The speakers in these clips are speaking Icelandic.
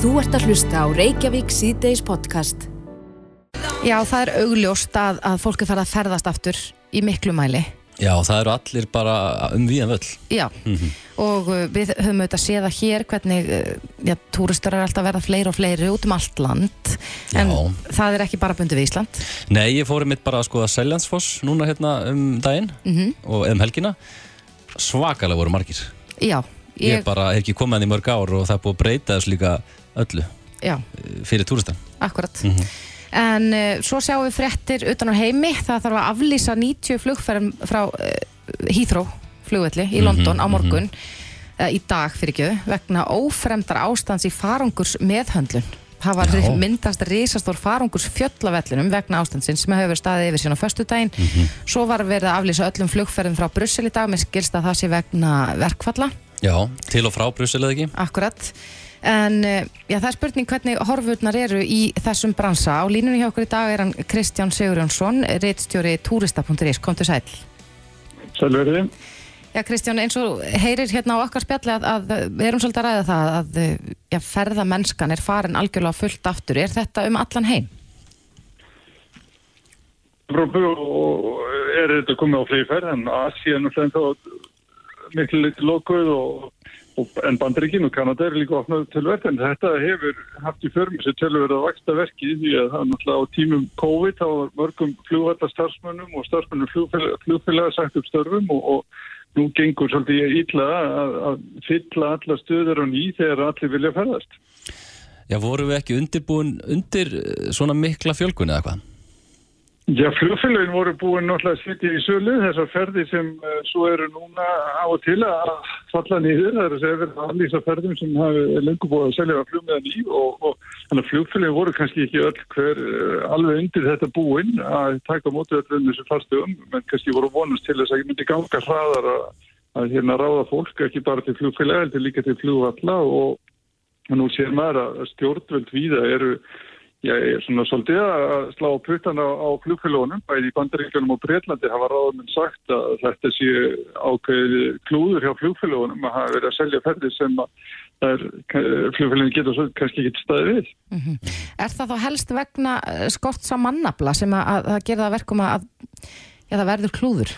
Þú ert að hlusta á Reykjavík síðdeis podcast. Já, það er augljóst að, að fólk er farið að ferðast aftur í miklu mæli. Já, það eru allir bara um víðan völl. Já, og uh, við höfum auðvitað séð að hér hvernig uh, já, túristar er alltaf að verða fleiri og fleiri út um allt land. En Já. það er ekki bara bundið við Ísland. Nei, ég fór mitt bara að skoða Seljansfoss núna hérna um daginn Mhm. og um helgina. Svakalega voru margir. Já, Ég, ég, bara hef ekki komið hann í mörg ár og það er búið að breyta þessu líka öllu já, eh, fyrir túristan. akkurat. En uh, svo sjáum við fréttir utan á heimi. Það þarf að aflýsa 90 flugferðum frá uh, Heathrow flugvelli í London á morgun, uh, í dag fyrir ekki, vegna ófremdar ástands í farangurs meðhöndlun. Það var Já. myndast risastór farangurs fjöllavellinum vegna ástandsins sem hefur staðið yfir síðan á föstudaginn. Svo var verið að aflýsa öllum flugferðum frá Brussel í dag, með skilst að það sé vegna verkfalla. Já, til og frá Brussel eða ekki? Akkurat. En eh, já, það er spurning hvernig horfurnar eru í þessum bransa. Á línunni hjá okkur í dag er hann Kristján Sigurjónsson, reitstjóri turista.is. Komdu sæl. Sælverði. Já, Kristján, eins og heyrir hérna á okkar spjalli að, að við erum svolítið að ræða það að já, ferðamennskan er farin algjörlega fullt aftur. Er þetta um allan heim? Er þetta komið á fleiri ferð en Asi er náttúrulega miklu litið lokuð og en Bandaríkin og Kanada er líka opnað tölverð en þetta hefur haft í förmi sem tölverð að vaksta verki því að það náttúrulega á tímum COVID þá var mörgum flugvallar starfsmönnum og starfsmönnum flugfélaga sagt upp störfum og, og nú gengur svolítið illa að, að fylla alla stöður og ný þegar allir vilja ferðast. Já, voru við ekki undirbúin undir svona mikla fjölgun eða hvað? Já, flugfélagin voru búin náttúrulega að sitja í sölu þessar ferði sem uh, svo eru núna á og til að falla nýður. Það er að segja verið að allísa ferðum sem hafi lengur búið að selja flugmiðan í og, og þannig að flugfélagin voru kannski ekki öll hver uh, alveg undir þetta búin að taka á móti öllum þessu fastu um, menn kannski voru vonast til þess að ég myndi ganga hraðar að, að hérna ráða fólk ekki bara til flugfélag, heldur líka til flugvalla og, nú sér maður að stjórnvöld víða eru ég er svona svolítið að slá puttan á, flugfélagunum, bæði í bandaríkjunum og Breitlandi hafa ráðum sagt að þetta sé ákveði klúður hjá flugfélagunum að hafa verið að selja ferðir sem að flugfélagin getur svo kannski ekki staðið við. Er það þá helst vegna eh, skorts á mannabla sem að, að, að það að verkum að það verður klúður?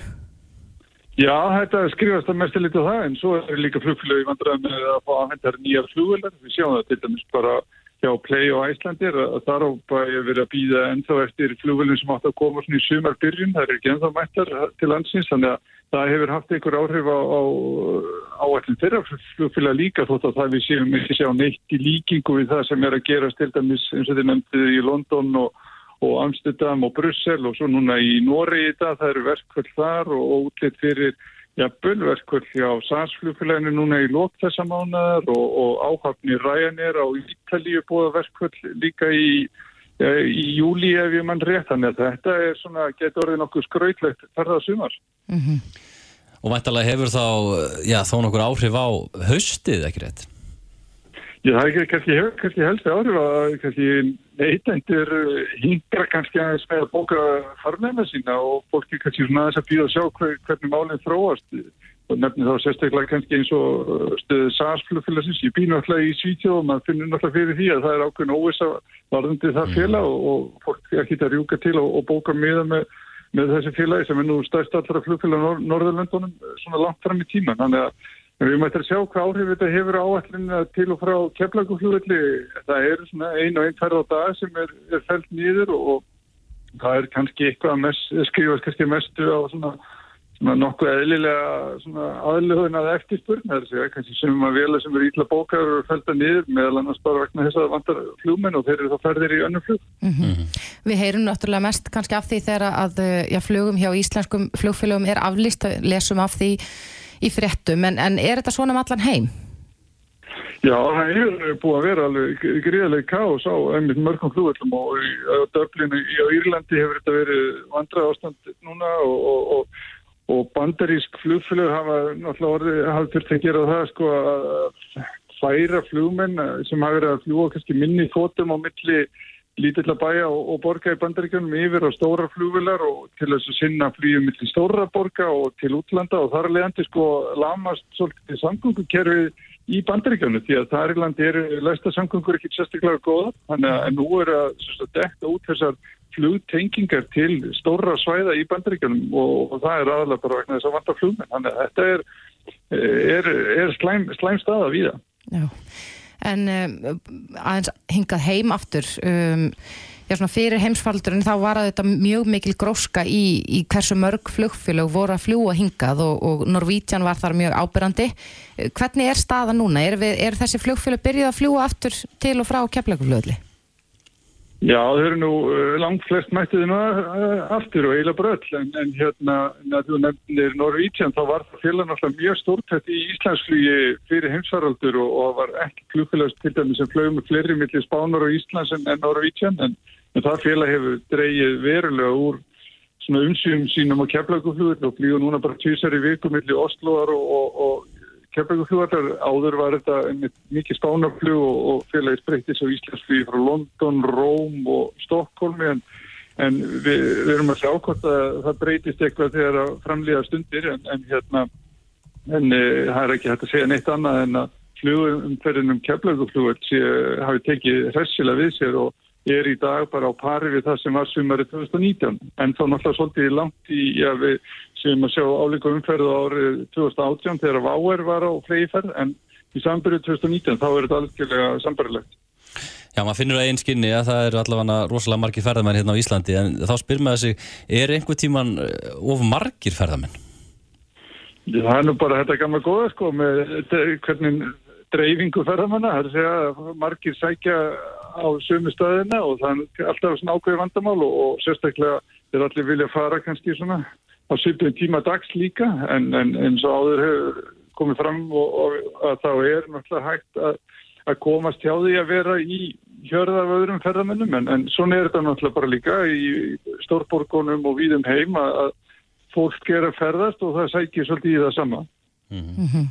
Já, þetta skrifast að mestu lítið á það en svo er líka flugfélagi vandræðum með að fá að henda nýjar flugvelar. Við sjáum það til dæmis bara hjá Play og Æslandir að þar á bæði verið að býða ennþá eftir flugvelin sem átt að koma svona í sumarbyrjun, það er ekki ennþá mættar til landsins, þannig að það hefur haft einhver áhrif á, á áætlum þeirra flugfélag líka þótt að það við séum ekki sjá neitt í líkingu við það sem er að gerast til dæmis eins og þið nefndið í London og, og Amsterdam og Brussel og svo núna í Nóri í dag, það eru verkvöld þar og útlitt fyrir jafnvel verkvöld hjá SAS-flugfélaginu núna í lók þessa mánuðar og, og áhafni Ryanair á Ítalíu búða verkvöld líka í, ja, í júli ef ég mann rétt þannig að þetta er svona, getur orðið nokkuð skrautlegt ferða sumar. Og væntalega hefur þá, já, þó nokkur áhrif á haustið, ekki rétt? Já, það er kannski, kannski helst áhrif að kannski neytendur hingra kannski aðeins með að bóka farnæma sína og fólki kannski svona aðeins að býða að sjá hver, hvernig málinn þróast og nefnir þá sérstaklega kannski eins og uh, stöðu SAS-flugfélagsins. Ég býð náttúrulega í Svítjóð og maður finnur náttúrulega fyrir því að það er ákveðin óvisa varðandi það félag og, og fólk ekki að rjúka til og, og bóka miða með, með þessi félagi sem er nú stærst allra flugfélag Nor Norðurlöndunum svona langt fram í tíman. Þannig að við mættum að sjá hvað áhrif þetta hefur áallinu til og frá keflaguflugvelli. Það er svona ein og einn ferð á dag sem er, er fælt nýður og það er kannski eitthvað að skrifast kannski mestu á svona, svona nokkuð eðlilega aðlöðun að eftirspurn. Það að segja kannski sem að vela sem eru ítla bókar og fælta nýður meðal annars bara vegna þess að það vantar flugmenn og þeir eru þá ferðir í önnum flug. Við heyrum náttúrulega mest kannski af því þegar að eh, já, flugum hjá íslenskum flugfélögum er aflýst, lesum af því í fréttum, en, en er þetta svona um allan heim? Já, það hefur búið að vera alveg gríðarlega káos á einmitt mörgum flugvöldum og á Dublin í Írlandi hefur þetta verið vandra ástand núna og, og, og, og bandarísk flugfélög hafa náttúrulega orðið, hafa þurft að gera það sko að færa flugmenn sem hafa verið að fljúa kannski minni fótum á milli lítilla bæja og, og borga í bandaríkjunum yfir á stóra flugvilar og til þess að sinna flýjum millir stóra borga og til útlanda. Og þar leðandi sko lamast svolítið samgöngukerfið í bandaríkjónu því að þar í landi eru læstasamgöngur ekki sérstaklega góða þannig að nú er að dekka út þessar flugtengingar til stóra svæða í bandaríkjónum og, og það er aðalega bara vegna þess að vanta flugmenn. Þannig að þetta er, er, er slæm, slæm staða við það. Já, en um, aðeins hingað heim aftur um, já svona fyrir heimsfaldurinn þá var þetta mjög mikil gróska í, í hversu mörg flugfélög voru að fljúa hingað og, og Norvítian var þar mjög ábyrrandi hvernig er staða núna? Er, við, er þessi flugfélög byrjuð að fljúa aftur til og frá keflaguflöðli? Já, þau eru nú uh, langt flest mættið nú uh, aftur og eiginlega bara öll en, en hérna, þú nefnir Norvítian þá var það félag náttúrulega mjög stórtætt í Íslandsflugi fyrir heimsvaraldur og, og var ekki klukkulegast til dæmis sem flögum með fleiri millir Spánar og Íslands en, en Norvítian en, en það félag hefur dreyið verulega úr svona umsýjum sínum á keflaguflugur og flýgur núna bara tvísar í viku millir Osloar og, og, og Keflavíkuflugvallar áður var þetta mikið spánaflug og, og félagið spreyttis á Íslandsflug frá London, Róm og Stokkólmi en, en við, við erum að sjá hvort að það breytist eitthvað þegar að framlýða stundir en, en hérna en e, það er ekki hægt að segja neitt annað en að flugumferðinum Keflavíkuflugvall hafi tekið hressilega við sér og er í dag bara á pari við það sem var sumari 2019 en þá náttúrulega svolítið langt í að við séum að sjá álíka umferðu árið 2018 þegar Váer var á flegiferð en í sambyrju 2019 þá er þetta algjörlega sambarilegt. Já, maður finnur að einn skinni að það eru allavega rosalega margir ferðamenn hérna á Íslandi en þá spyr maður sig, er einhver tíman eh, of margir ferðamenn? Já, það er nú bara þetta gamla góða sko með hvernig dreifingu ferðamanna, það er að segja margir sækja á sömu stöðina og það er alltaf svona ákveði vandamál og, og sérstaklega er allir vilja fara kannski svona á söpum tíma dags líka en, en eins og áður hefur komið fram og, og að þá er náttúrulega hægt að, að komast hjá því að vera í hjörða af öðrum ferðamennum en, en svona er þetta náttúrulega bara líka í stórborgunum og víðum heim að, að fólk er að ferðast og það sækir svolítið í það sama. Mm -hmm.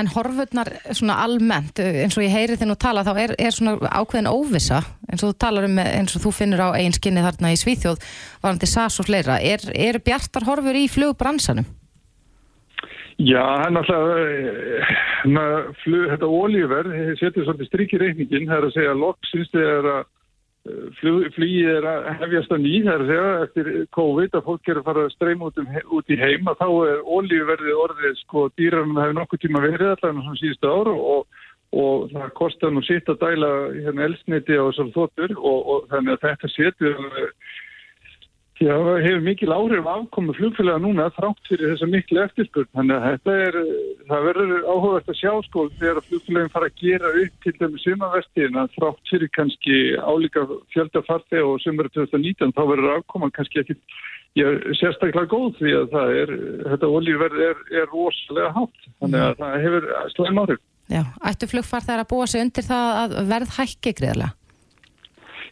En horfurnar svona almennt, eins og ég heyri þinn og tala, þá er, er svona ákveðin óvisa, eins og þú talar um, eins og þú finnur á eigin skinni þarna í Svíþjóð, varandi SAS og fleira. Er, er bjartar horfur í flugbransanum? Já, hann alltaf, flug, þetta ólíverð, setur svolítið strikk í reikningin, það er að segja loksins þegar að flugið er að hefjast að ný þar þegar eftir COVID að fólk er að fara að streyma út, um, út í heim að þá er ólíuverðið orðið sko dýranum hefur nokkuð tíma verið allavega svona síðustu ára og, og það kostar nú sitt að dæla hérna elsniti á þessar þóttur og, og þannig að þetta setur Já, það hefur mikil áhrif afkomi flugfélaga núna þrátt fyrir þessa miklu eftirspurn. Þannig að þetta er, það verður áhugast að sjá sko þegar flugfélagin fara að gera upp til dæmi sumavertíðin að þrátt fyrir kannski álíka fjöldafarti og sumari 2019 þá verður afkoma kannski ekki já, sérstaklega góð því að það er, þetta olíverð er, er rosalega hátt. Þannig að það hefur slæm áhrif. Já, ættu flugfart þær að búa sig undir það að verð hækki greiðlega?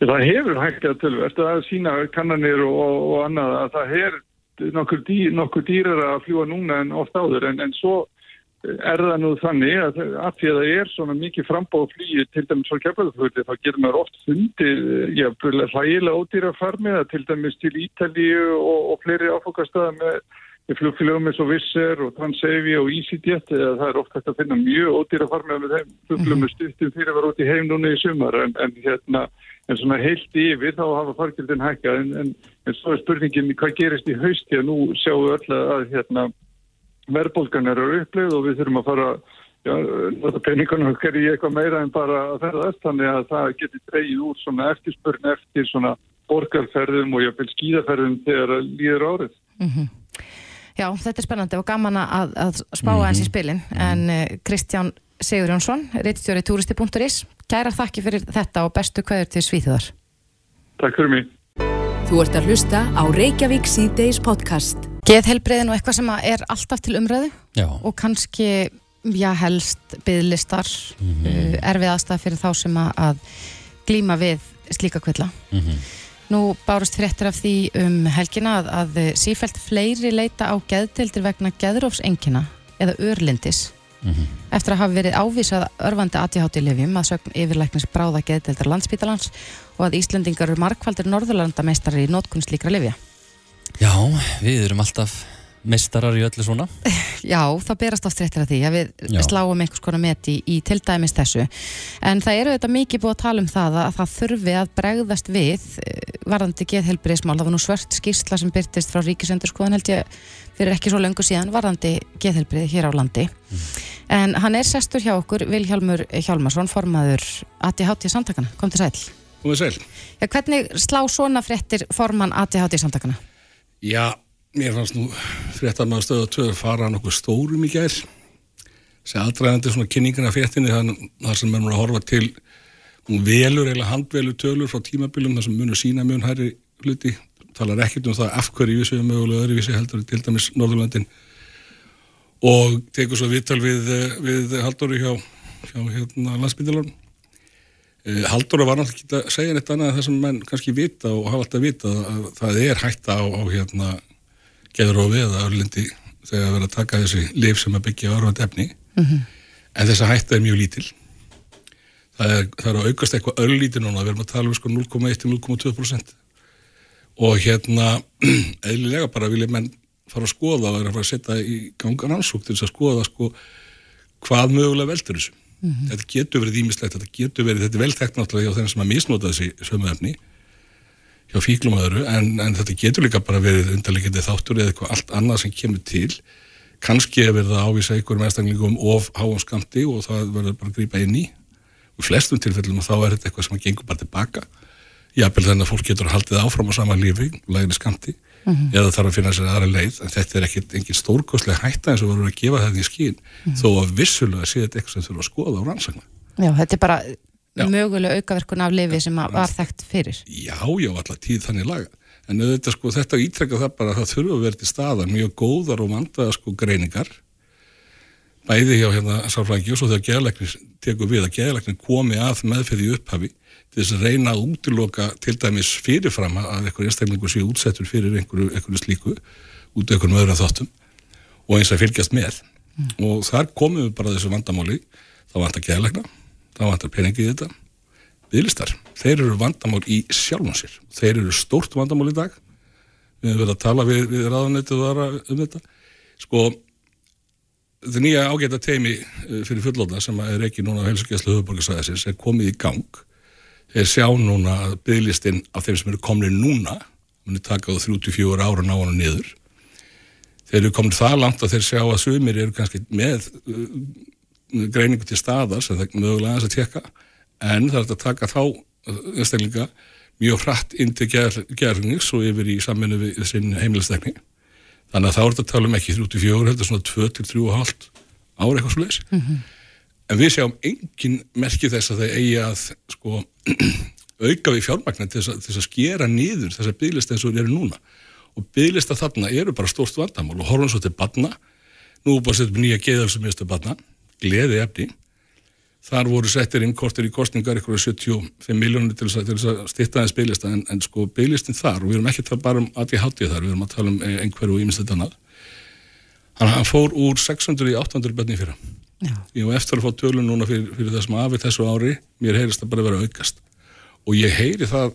Það hefur hækkað tölvert að sína kannanir og, og annað að það er nokkur, dý, nokkur dýrar að fljúa núna en oft áður. En, en svo er það nú þannig að, að því að það er svona mikið frambáð flýið til dæmis á keflaðurflöði þá getur maður oft fundið hlægilega ódýra farmiða til dæmis til Ítalíu og, og fleiri áfokastöða með flugfélögum eins og Visser og Transavia og EasyJet eða það er oft hægt að finna mjög ódýra farmiða með þeim flugfélögum með stuttum fyrir að vera út í heim núna í sumar en, en hérna en svona heilt yfir þá hafa fargjöldin hækkað en, en, en svo er spurningin hvað gerist í haust því að nú sjáum við öll að hérna, verðbólgan eru upplegð og við þurfum að fara já, peningunum okkar í eitthvað meira en bara að ferðast þannig að það getur dreyið úr svona eftirspurn eftir svona borgarferðum og jáfnveil skíðaferðum þegar líður árið. Mm -hmm. Já, þetta er spennandi og gaman að, að spá mm -hmm. eins í spilin en uh, Kristján Sigur Jónsson, reittstjóri turisti.is Kæra þakki fyrir þetta og bestu kvæður til Svíþjóðar. Takk fyrir mig. Þú ert að hlusta á Reykjavík C-Days podcast. Geðhelbriðin og eitthvað sem er alltaf til umræðu Já. og kannski, já helst, bygglistar, mm -hmm. uh, erfið aðstæða fyrir þá sem að glíma við slíka kvilla. Mm -hmm. Nú bárust fréttir af því um helgina að, að sífælt fleiri leita á geðtildir vegna geðrófsengina eða örlindis Mm -hmm. eftir að hafa verið ávísað örfandi aðtíhátti-lifjum að sögn yfirleiknis bráða geðdeldar landsbítalans og að Íslandingar eru markvaldir norðurlandameistari í nótkunnstlíkra lifja. Já, við erum alltaf mistarar í öllu svona? Já, það berast oft réttir að því að við Já. sláum einhvers konar met í, í til dæmis þessu. En það eru þetta mikið búið að tala um það að það þurfi að bregðast við eh, varðandi geðhelbriðismál, það var nú svört skýrsla sem byrtist frá Ríkisendurskoðan held ég fyrir ekki svo löngu síðan varðandi geðhelbriði hér á landi. En hann er sestur hjá okkur Vilhjálmur Hjálmarsson, formaður ATHT samtakana, kom til sæl. Komið sæl. Já, hvernig slá svona fréttir formann ATHT samtakana? Já, mér fannst nú fréttar maður stöðu að töðu fara nokkuð stórum í gær. Þessi aðdraðandi svona kynningina fréttinni þar sem er maður að horfa til velur eða handvelur tölur frá tímabilum þar sem munur sína mun hærri hluti. Talar ekkert um það af hverju við séum mögulega öðruvísi heldur til dæmis Norðurlandin og tekur svo viðtal við, eh, við Halldóri hjá, hjá hérna, landsbyndilarn. Halldóra var náttúrulega ekki að segja neitt annað það sem menn kannski vita og hafa alltaf vita að það er hætta á, á hérna geður og veða örlindi þegar að vera að taka þessi lif sem að byggja örfand efni en þessa hætta er mjög lítil. Það er, það er að aukast eitthvað örlítið núna, við erum að tala um sko 0,1 til 0,2% og hérna eðlilega bara vilja menn fara að skoða og er að fara að setja í gangan ansúk til þess að skoða sko hvað mögulega veldur þessu. Þetta getur verið ímislegt, þetta getur verið þetta er vel þekkt náttúrulega hjá þeim sem að misnota þessi sömu efni hjá fíklum og öðru en, en þetta getur líka bara verið undarleikindi þáttur eða eitthvað allt annað sem kemur til. Kannski er verið að ávísa einhverjum einstaklingum of háum skamti og það verður bara að grípa inn í. Og flestum tilfellum þá er þetta eitthvað sem að gengur bara tilbaka. Jafnvel þannig að fólk getur haldið áfram á sama lífi lægri skamti eða þarf að finna sér aðra leið en þetta er ekkit engin stórkostlega hætta eins og verður að gefa þetta í skín þó að vissulega sé þetta eitthvað sem þurfa að skoða á rannsagna Já, þetta er bara Já. mögulega aukaverkun af lifi sem að var þekkt fyrir. Já, já, alltaf tíð þannig laga en þetta, sko, þetta ítrekka það bara að það þurfa að vera til staðar mjög góðar og vandaða sko greiningar. Bæði hjá hérna sálfræðingi og svo þegar geðlæknir tekur við að geðlæknir komi að meðferði upphafi til þess að reyna að útiloka til dæmis fyrirfram að einhver einstaklingur sé útsettur fyrir einhverju, einhverju slíku út af einhverjum öðrum þáttum og eins að fylgjast með. Og þar komum við bara að þessu vandamáli. Þá vantar geðlækna, þá vantar peningi í þetta. Viðlistar, þeir eru vandamál í sjálfum sér, þeir eru stórt vandamál í dag. Við höfum verið að tala við, við ráðanetið og aðra um þetta. Sko þetta nýja ágæta teimi eh, fyrir fullóta sem er ekki núna á helsugæslu höfuborgarsæðisins er komið í gang. Þeir sjá núna að bygglistinn af þeim sem eru komnir núna muni taka á 34 ára ná hann niður. Þeir eru komin það langt að þeir sjá að sumir eru kannski með uh, greiningu til staðar sem það mögulega aðeins að tjekka en það er að taka þá uh, einstaklinga mjög hratt inn til gerðnings og yfir í sammennu við sinn heimilistekni þannig að þá er þetta að tala um ekki 34 heldur svona 2-3,5 ára eitthvað svo leys en við sjáum engin merki þess að þeir eigi að sko auka við fjármagna til þess að, til þess að skera bygglista eins og eru núna. Og bygglista þarna eru bara stórt vandamál og horfum svo til badna nú bara setjum nýja geðalsumistu badna gleði efni þar voru settir inn kortir í kostningar ykkur 75 miljónir til þess að, til þess að bygglista en, en sko bygglistin þar og við erum ekki að tala bara um ADHD þar, við erum að tala um eh, einhverju og ímislegt annað hann, hann fór úr 600 í 800 bönni fyrra Já. ég var eftir að fá tölun núna fyrir, fyrir þessum afið þessu ári, mér heyrist það bara vera að aukast og ég heyri það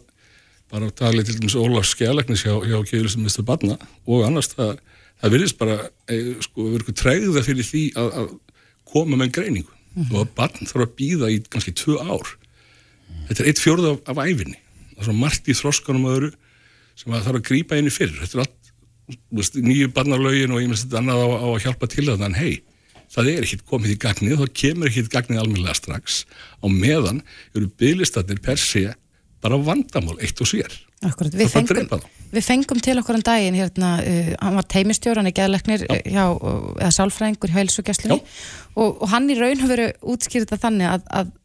bara að tala til dæmis Ólaf Skjælagnis hjá, hjá Keilisum Mr. Badna og annars það, það virðist bara e, sko, koma með greiningu. Og að Badn þarf að býða í kannski tvö ár. Þetta er eitt fjórð af, af æfinni það er svo margt í þroskanum og öðru sem að þarf að grípa inn í fyrir. Þetta er allt, nýju barnalögin og minnst þetta annað á, á að hjálpa til það en hei, það er ekkit komið í gagnið þá kemur ekkit gagnið almennilega strax. Á meðan eru bygglistatnir per sé bara vandamál eitt og sér. Akkurat, við Það fengum. Við fengum til okkur um daginn hérna, uh, hann var teimistjóran í geðleknir Já. hjá, uh, eða sálfræðingur hjá heilsugjastlunni og, og hann í raun hefur verið útskýrt það þannig að, að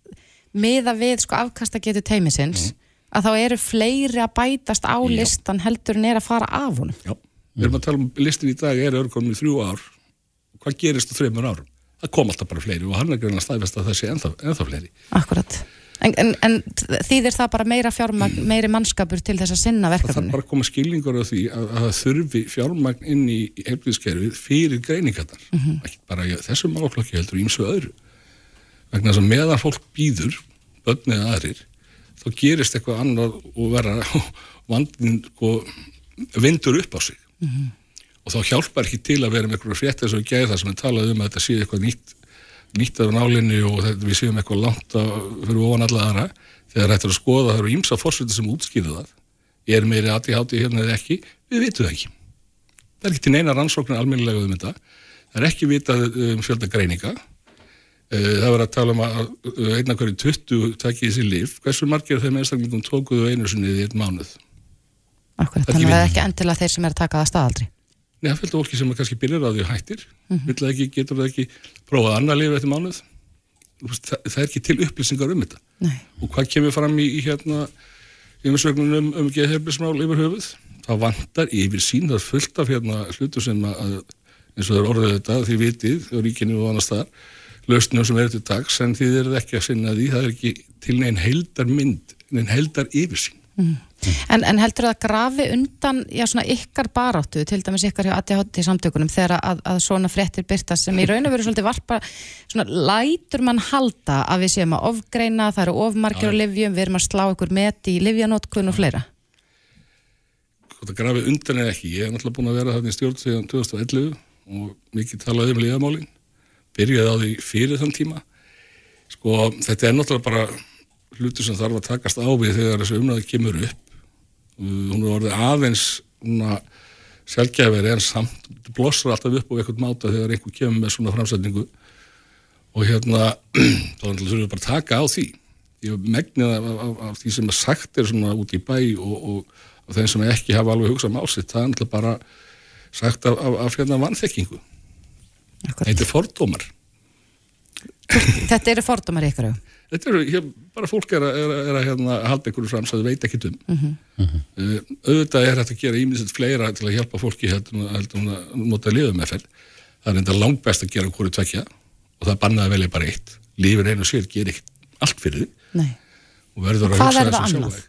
miða við sko afkasta getur teimisins að þá eru fleiri að bætast á Já. listan heldur en er að fara af honum. Já, við erum að tala um listin í dag er örkonum í þrjú ár. Hvað gerist á þreymur árum? Það kom alltaf bara fleiri og hann er greina staðfest að það sé ennþá, ennþá fleiri. Akkurat En, en, en þýðir það bara meira fjármagn, meiri mannskapur til þess að sinna það þarf verkefni? bara að koma skilningur á því að, að það þurfi fjármagn inn í heilbíðskerfið fyrir greiningarnar. Ekki bara í þessum málaflokki heldur ímsu öðru. Vegna þess að meðan fólk býður börn eða aðrir þá gerist eitthvað annað og vera vandin sko, vindur upp á sig. Og þá hjálpar ekki til að vera með eitthvað frétt þess að gæða það sem er talað um að þetta sé eitthvað nýtt nýtt af nálinni og þetta, við séum eitthvað langt að fyrir ofan alla aðra. Þegar þetta er að skoða það eru ímsa fórsviti sem útskýða það. Er meiri aðtíhátti hérna eða ekki? Við vitum það ekki. Það er ekki til neina rannsóknar almennilega um þetta. Það er ekki vitað um fjölda greininga. Eh, það var að tala um að einna hverju 20 takkið þessi líf hversu margir þeim einstaklingum tókuðu einu sinni í einn mánuð? Akkurat, þannig að það er ekki endilega þeir sem er að taka það staðaldri Það fylgta fólki sem kannski byrjar að því og hættir. Vill það ekki, getur það ekki prófað annar líf eftir mánuð? Það, það er ekki til upplýsingar um þetta. Nei, og hvað kemur fram í, í hérna yfirsögnunum um, um geðherbismál yfir höfuð? Það vantar yfir sín það er fullt af hérna hlutu sem að, eins og það er orðið þetta því vitið og ríkinu og annars staðar lausnum sem er til dags en því þeir eru ekki að sinna því það er ekki til neinn heldar mynd neinn heldar yfir sín En, en heldur það að grafi undan já, svona ykkar baráttu, til dæmis ykkar hjá ADHD samtökunum þegar að, að svona fréttir byrtast sem í raun og veru svolítið varpa svona lætur mann halda að við séum að ofgreina, það eru ofmargir á livjum, við erum að slá ykkur met í livjanótkun og fleira. það grafi undan eða ekki ég hef náttúrulega búin að vera þarna í stjórn síðan 2011 og mikið talað um liðamálin byrjaði á því fyrir þann tíma sko þetta er náttúrulega bara hlutur sem þarf að takast á við þegar þessu umræði kemur upp. Uh, hún er orðið aðeins sjálfgæfari en samt blossar alltaf upp á eitthvað máta þegar einhver kemur með svona framsætningu og hérna þá þurfum við bara að taka á því. Ég megnið af, af, af því sem er sagt er svona út í bæ og, og, og þeim sem ekki hafa alveg hugsað másitt það er náttúrulega bara sagt af, af, af hérna vannþekkingu þetta er fordómar. Þetta eru fordómar ykkur auðvitað. Þetta eru, hér, bara fólk er að, er, að- er að hérna, halda einhverju fram sem þau veit ekki um. Uh, auðvitað er þetta að gera ímyndisett fleira til að hjálpa fólki heldur heldur að nota liðum með það er enda langt best að gera hverju tvekja og það bannað að velja bara eitt. Lífin einu sér gerir ekkert allt fyrir Nei. og verður að Hvað hugsa þessu sjálfa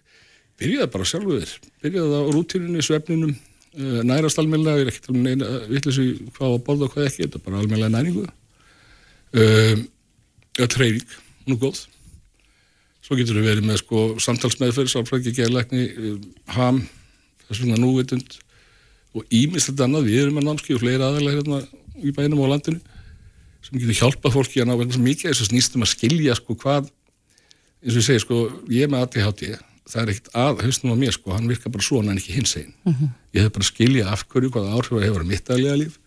byrjaði bara sjálfu þér byrjaði á rútínunni, svefninum uh, nærast almennilega, ég er ekkert um neina vitleysu hvað á að borða og hvað ekki, þetta er bara almennilega næringu. Um, ja, treyfing, nú góð. Svo getur við verið með sko samtalsmeðferð, sálfrækki, gerlækni um, ham, þess vegna núvitund og ímist þetta annað. Við erum með námski og fleiri aðalega hérna í bænum og landinu sem getur hjálpað fólki að ná vegna svo mikið þess að snýstum að skilja sko hvað eins og ég segi sko, ég með ADHD það er ekkert að hausnum á mér sko hann virkar bara svona en ekki hins einn ég hef bara skilja af hverju hvaða áhrif það hefur mitt daglega líf.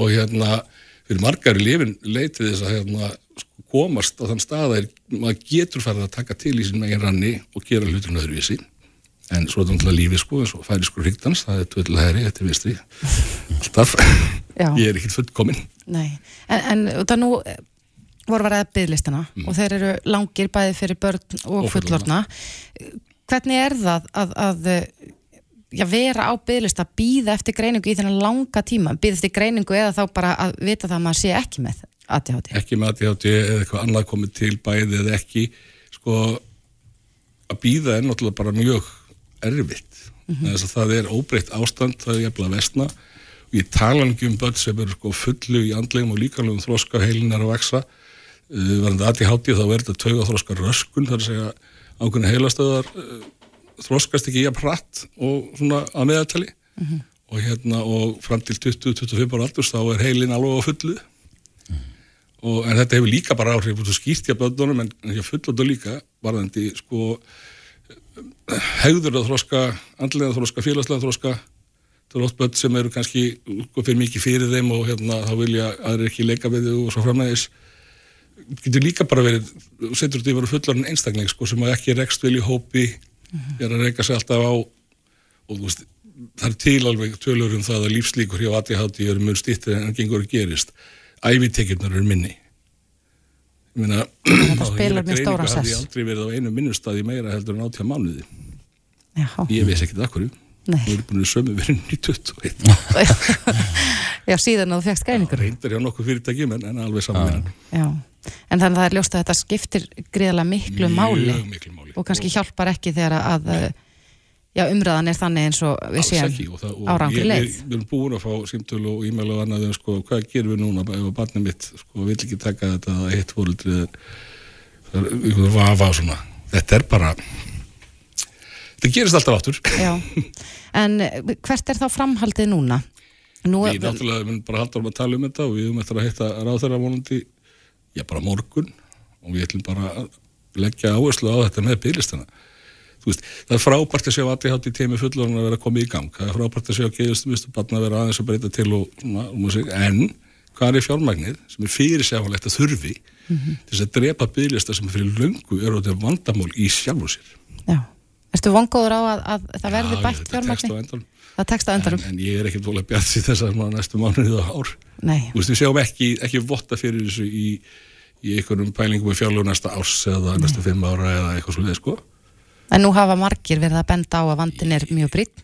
Og hérna fyrir margar í lifin leitið þess að hérna, sko, komast á þann stað að maður getur farið að taka til í sín megin ranni og gera hlutum öðruvísi. En svo er þetta náttúrulega lífið sko eins og færi sko ríktans, það er tvöldlega hæri, þetta er vistri alltaf, ég er ekkert fullkominn. Nei, en, en það nú eh, voru að ræða bygglistana og þeir eru langir bæði fyrir börn og, Og fullorna. Hvernig er það að, að eh, já, vera á bygglista, býða eftir greiningu í þennan langa tíma, býða eftir greiningu eða þá bara að vita það að maður sé ekki með ADHD? ekki með ADHD eða eitthvað annað komið til bæði eða ekki sko að býða er náttúrulega bara mjög erfitt. Mm þess að það er óbreytt ástand það er jafnlega vestna og ég tala ekki um börn sem eru sko fullu í andlegum og líkanlegum þroska heilinar að vaksa uh, varandi ADHD þá er þetta tauga þroska röskun þar að segja ákveðna heilastöðar uh, þroskast ekki jafn hratt og svona að meðaltali. Og hérna og fram til 20-25 ára aldurs þá er heilin alveg á fullu og, en þetta hefur líka bara áhrif skýrt hjá bönnunum en hjá fullóttu líka varðandi sko hegður að þroska andlega þroska, félagslega þroska. Það eru oft börn sem eru kannski sko, fyrir mikið fyrir þeim og hérna þá vilja aðrir ekki leika við þau og svo framæðis getur líka bara verið setur þetta yfir fullarinn einstakling sko, sem að ekki rekst vel í hópi er að reyka sig alltaf á. Og þú veist, það er til alveg tölur um það að lífslíkur hjá ADHD eru mjög stýttir en gengur að gerist ævitekjurnar eru minni. Ég meina á spilar greiningu hafði sess. ég aldrei verið á einu minnustadi meira heldur en átjá mánuði. Já, ég veist ekkert akkur Nei. við erum búin að sömu verið í 21 já síðan að þú fegst greiningur. reyndar hjá nokkuð fyrirtækjum en, en alveg saman Já, en þannig að það er ljóst að þetta skiptir gríðarlega miklu miklu máli. Og kannski hjálpar ekki þegar að já, umræðan er þannig eins og við séum ég- leið. Við við erum búin að fá símtölu og e-mail og annað um sko, hvað gerum við núna ef barnið mitt sko, vill ekki taka þetta að hitt fóruldri það er ykkur vafa svona þetta er bara þetta gerist alltaf áttur Já, en eh, hvert er þá framhaldið núna? Nú, Við náttúrulega mun bara halda um að tala um þetta og við höfum eftir að hitta ráðherra vonandi, já bara morgun og við ætlum bara að leggja áherslu á þetta með bygglistana. Veist, það er frábært að sjá ADHD í teimi fullorinn að vera að koma í gang. Það er frábært að sjá geðustumistu barna að vera aðeins að breyta til og að en hvað er fjármagnir sem er fyrir sjáfalegt að þurfi til þess að drepa bygglista sem fyrir löngu eru þetta vandamál í sjálfu sér. já. Erstu vongóður á að, að það verði Já, bætt þetta tekst á fjármagni? endanum. Það tekst á En, endanum? en ég er ekkert volið bjart í þess að næstu mánuðið og ár. Nei. Þú veist, við sjáum ekki, ekki votta fyrir þessu í, í einhverjum pælingum í fjárlegu næsta árs eða næstu fimm ára eða eitthvað svolítið, sko. En nú hafa margir verið að benda á að vandin er mjög brýtt.